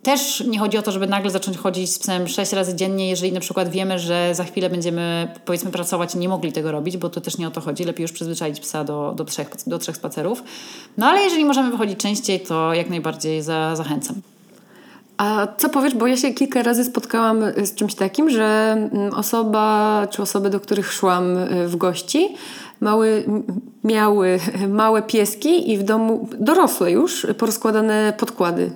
też nie chodzi o to, żeby nagle zacząć chodzić z psem sześć razy dziennie, jeżeli na przykład wiemy, że za chwilę będziemy powiedzmy pracować i nie mogli tego robić, bo to też nie o to chodzi. Lepiej już przyzwyczaić psa do, do, trzech, do trzech spacerów. No ale jeżeli możemy wychodzić częściej, to jak najbardziej za, zachęcam.
A co powiesz, bo ja się kilka razy spotkałam z czymś takim, że mm, osoba czy osoby, do których szłam y, w gości, mały, miały [LAUGHS] małe pieski i w domu dorosłe już porozkładane podkłady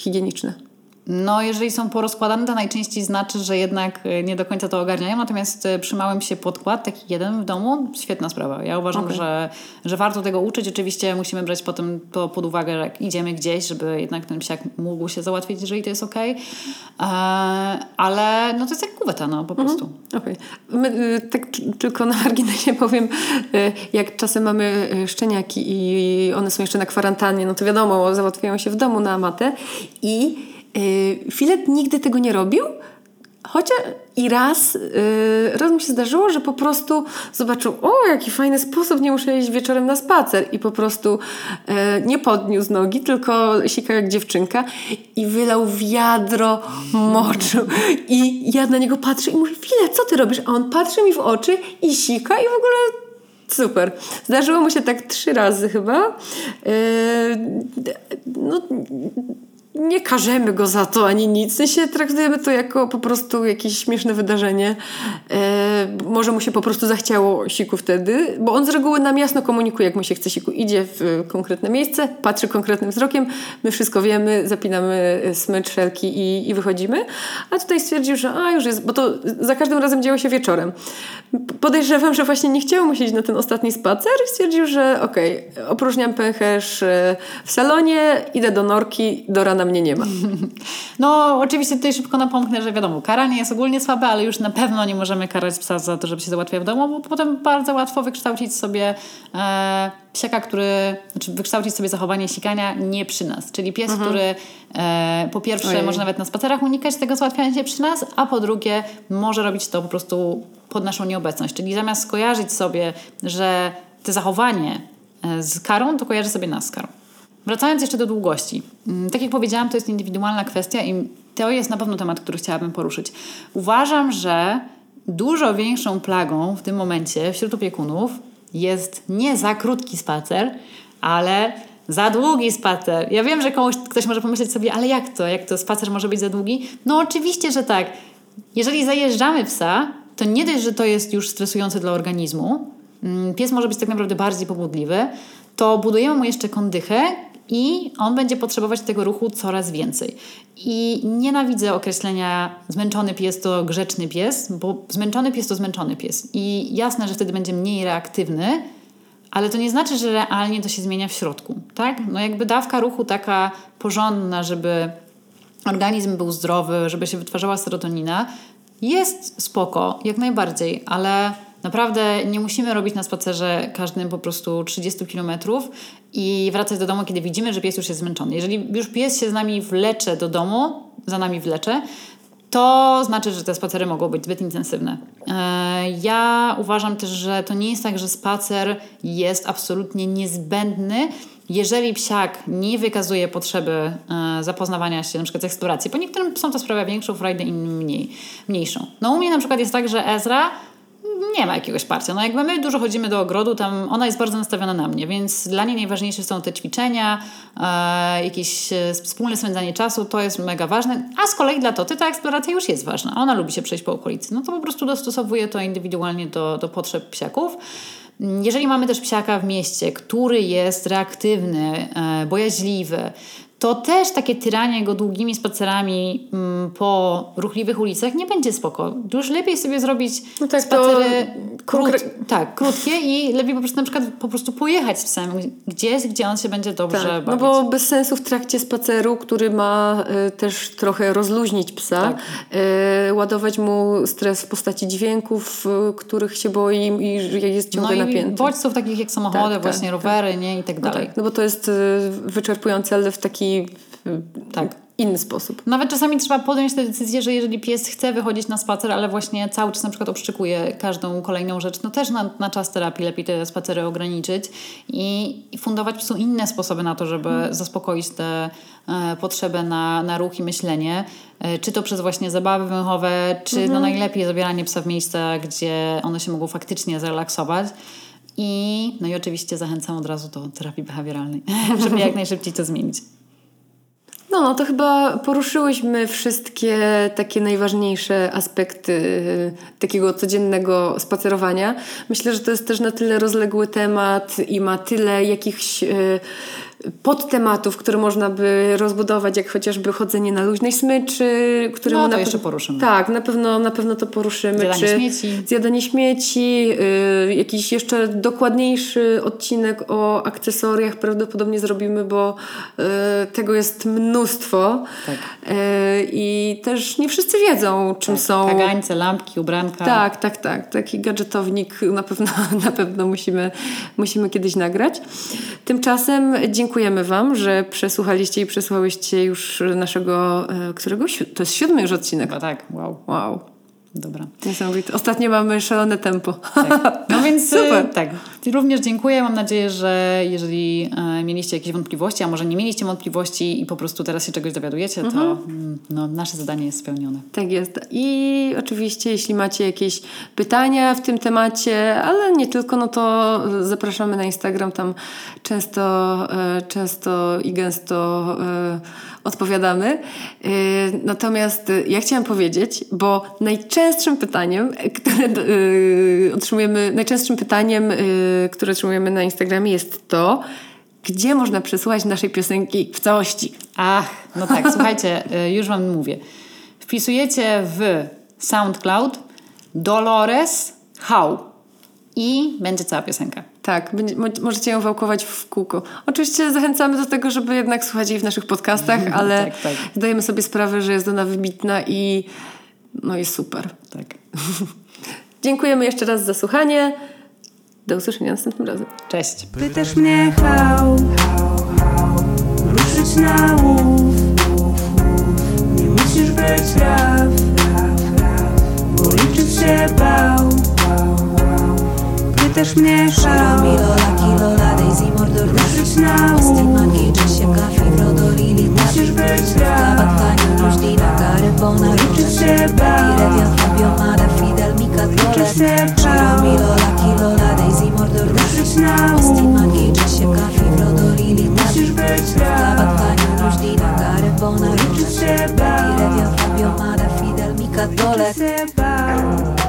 higieniczne.
No, jeżeli są porozkładane, to najczęściej znaczy, że jednak e, nie do końca to ogarniają. Natomiast e, przy małym się podkład, taki jeden w domu, świetna sprawa. Ja uważam,
Okej.
że, że warto tego uczyć. Oczywiście musimy brać potem to pod uwagę, że jak idziemy gdzieś, żeby jednak ten psiak mógł się załatwić, jeżeli to jest ok. ale no to jest jak kuweta, no po prostu.
Okej. My, y, Tak tylko na marginesie powiem, y, jak czasem mamy y, szczeniaki i one są jeszcze na kwarantannie, no to wiadomo, załatwiają się w domu na matę i y, Filet nigdy tego nie robił, chociaż i raz, y, raz mi się zdarzyło, że po prostu zobaczył, o jaki fajny sposób, nie muszę iść wieczorem na spacer i po prostu y, nie podniósł nogi, tylko sikał jak dziewczynka i wylał wiadro moczu i ja na niego patrzę i mówię, Filet, co ty robisz? A on patrzy mi w oczy i sika i w ogóle Super. Zdarzyło mu się tak trzy razy chyba. Yy, no, nie karzemy go za to ani nic. W sensie traktujemy to jako po prostu jakieś śmieszne wydarzenie. E, może mu się po prostu zachciało siku wtedy, bo on z reguły nam jasno komunikuje, jak mu się chce siku. Idzie w konkretne miejsce, patrzy konkretnym wzrokiem, my wszystko wiemy, zapinamy smycz, szelki i, i wychodzimy. A tutaj stwierdził, że a już jest, bo to za każdym razem działo się wieczorem. Podejrzewam, że właśnie nie chciało mu siedzieć na ten ostatni spacer i stwierdził, że okej, opróżniam pęcherz e, w salonie, idę do norki, do rana mnie nie ma. [LAUGHS]
No, oczywiście tutaj szybko napomknę, że wiadomo, karanie jest ogólnie słabe, ale już na pewno nie możemy karać psa za to, żeby się załatwiał w domu, bo potem bardzo łatwo wykształcić sobie e, psiaka, który, znaczy wykształcić sobie zachowanie sikania nie przy nas. Czyli pies, który e, po pierwsze
Ojej.
może nawet na spacerach unikać tego załatwiania się przy nas, a po drugie może robić to po prostu pod naszą nieobecność. Czyli zamiast skojarzyć sobie, że to zachowanie e, z karą, to kojarzy sobie nas z karą. Wracając jeszcze do długości. Mm, Tak jak powiedziałam, to jest indywidualna kwestia i to jest na pewno temat, który chciałabym poruszyć. Uważam, że dużo większą plagą w tym momencie wśród opiekunów jest nie za krótki spacer, ale za długi spacer. Ja wiem, że komuś, ktoś może pomyśleć sobie, ale jak to? Jak to spacer może być za długi? No oczywiście, że tak. Jeżeli zajeżdżamy psa, to nie dość, że to jest już stresujące dla organizmu, mm, pies może być tak naprawdę bardziej pobudliwy, to budujemy mu jeszcze kondychę i on będzie potrzebować tego ruchu coraz więcej. I nienawidzę określenia zmęczony pies to grzeczny pies, bo zmęczony pies to zmęczony pies. I jasne, że wtedy będzie mniej reaktywny, ale to nie znaczy, że realnie to się zmienia w środku, tak? No jakby dawka ruchu taka porządna, żeby organizm był zdrowy, żeby się wytwarzała serotonina, jest spoko, jak najbardziej, ale naprawdę nie musimy robić na spacerze każdym po prostu 30 km i wracać do domu, kiedy widzimy, że pies już jest zmęczony. Jeżeli już pies się z nami wlecze do domu, za nami wlecze, to znaczy, że te spacery mogą być zbyt intensywne. E, Ja uważam też, że to nie jest tak, że spacer jest absolutnie niezbędny, jeżeli psiak nie wykazuje potrzeby e, zapoznawania się na przykład z eksploracji, bo niektórym psom to sprawia większą frajdę, innym mniej, mniejszą. No u mnie na przykład jest tak, że Ezra nie ma jakiegoś parcia. No jakby my dużo chodzimy do ogrodu, tam ona jest bardzo nastawiona na mnie, więc dla niej najważniejsze są te ćwiczenia, e, jakieś e, wspólne spędzanie czasu, to jest mega ważne, a z kolei dla Toty ta eksploracja już jest ważna. Ona lubi się przejść po okolicy. No to po prostu dostosowuje to indywidualnie do, do potrzeb psiaków. Jeżeli mamy też psiaka w mieście, który jest reaktywny, e, bojaźliwy, to też takie tyranie go długimi spacerami mm, po ruchliwych ulicach nie będzie spoko. Już lepiej sobie zrobić
No tak,
spacery krót, tak, krótkie i lepiej po prostu na przykład po prostu pojechać z psem gdzieś, gdzie on się będzie dobrze
Tak,
bawić.
no bo bez sensu w trakcie spaceru, który ma y, też trochę rozluźnić psa,
Tak.
y, ładować mu stres w postaci dźwięków, y, których się boi i jest
no
ciągle
i
napięty.
bodźców takich jak samochody,
Tak,
właśnie
tak,
rowery, nie i tak
no,
dalej.
tak, no bo to jest y, wyczerpujące, ale w taki
Tak.
inny sposób.
Nawet czasami trzeba podjąć tę decyzję, że jeżeli pies chce wychodzić na spacer, ale właśnie cały czas na przykład obszczykuje każdą kolejną rzecz, no też na, na czas terapii lepiej te spacery ograniczyć i, i fundować psu inne sposoby na to, żeby zaspokoić tę e, potrzebę na, na ruch i myślenie. E, czy to przez właśnie zabawy węchowe, czy no najlepiej zabieranie psa w miejsca, gdzie one się mogą faktycznie zrelaksować. I, no i oczywiście zachęcam od razu do terapii behawioralnej, [LAUGHS] żeby jak najszybciej to zmienić.
No, to chyba poruszyłyśmy wszystkie takie najważniejsze aspekty y, takiego codziennego spacerowania. Myślę, że to jest też na tyle rozległy temat i ma tyle jakichś y, podtematów, które można by rozbudować, jak chociażby chodzenie na luźnej smyczy, któremu
No, to jeszcze poruszymy.
Tak, na pewno, na pewno to poruszymy.
Zjadanie
czy
śmieci.
Zjadanie śmieci, y, jakiś jeszcze dokładniejszy odcinek o akcesoriach prawdopodobnie zrobimy, bo y, tego jest mnóstwo.
Tak.
Y, I też nie wszyscy wiedzą, czym są.
Kagańce, lampki, ubranka.
Tak, tak, tak. Taki gadżetownik [LAUGHS] na pewno, na pewno musimy, musimy kiedyś nagrać. Tymczasem dziękujemy Wam, że przesłuchaliście i przesłałyście już naszego, e, którego? To jest siódmy już odcinek.
Chyba tak, wow.
Wow.
Dobra.
Niesamowite. Ostatnio mamy szalone tempo.
No więc [LAUGHS]
Super.
Super. tak. Również dziękuję. Mam nadzieję, że jeżeli e, mieliście jakieś wątpliwości, a może nie mieliście wątpliwości i po prostu teraz się czegoś dowiadujecie, to mm, no, nasze zadanie jest spełnione.
Tak jest. I oczywiście, jeśli macie jakieś pytania w tym temacie, ale nie tylko, no to zapraszamy na Instagram. Tam często, e, często i gęsto e, odpowiadamy. Natomiast ja chciałam powiedzieć, bo najczęstszym pytaniem, które otrzymujemy, najczęstszym pytaniem, które otrzymujemy na Instagramie jest to, gdzie można przesłuchać naszej piosenki w całości.
Ach, no tak, [LAUGHS] słuchajcie, y, już Wam mówię. Wpisujecie w SoundCloud Dolores How i będzie cała piosenka.
Tak, będzie, mo- możecie ją wałkować w kółko. Oczywiście zachęcamy do tego, żeby jednak słuchać jej w naszych podcastach, [LAUGHS] ale
Tak, tak.
zdajemy sobie sprawę, że jest ona wybitna i no jest super.
Tak. [LAUGHS]
Dziękujemy jeszcze raz za słuchanie. Do usłyszenia następnym razem.
Cześć.
Pytasz mnie how Ruszyć na łów Nie musisz być raf Bo liczyć się bał How
Milo, Lucky Lola, Daisy, Mordor,
Ruszyć na
Monkey, Jessica, Gafi, Frodo, Lily,
Musisz być
Kabatkaniu, Różdina, Carbona,
Liczyć się bał
Iredia, Fabio, Mada, Fidel, Mika,
Liczyć się
Milo, Lucky Lola, Daisy, Mordor,
Ruszyć na
Monkey, Jessica, Gafi, Frodo, Lily,
Musisz być
Kabatkaniu, Różdina, Carbona,
Liczyć się bał
Iredia, Fabio, Mada, Fidel, Mika,
Liczyć się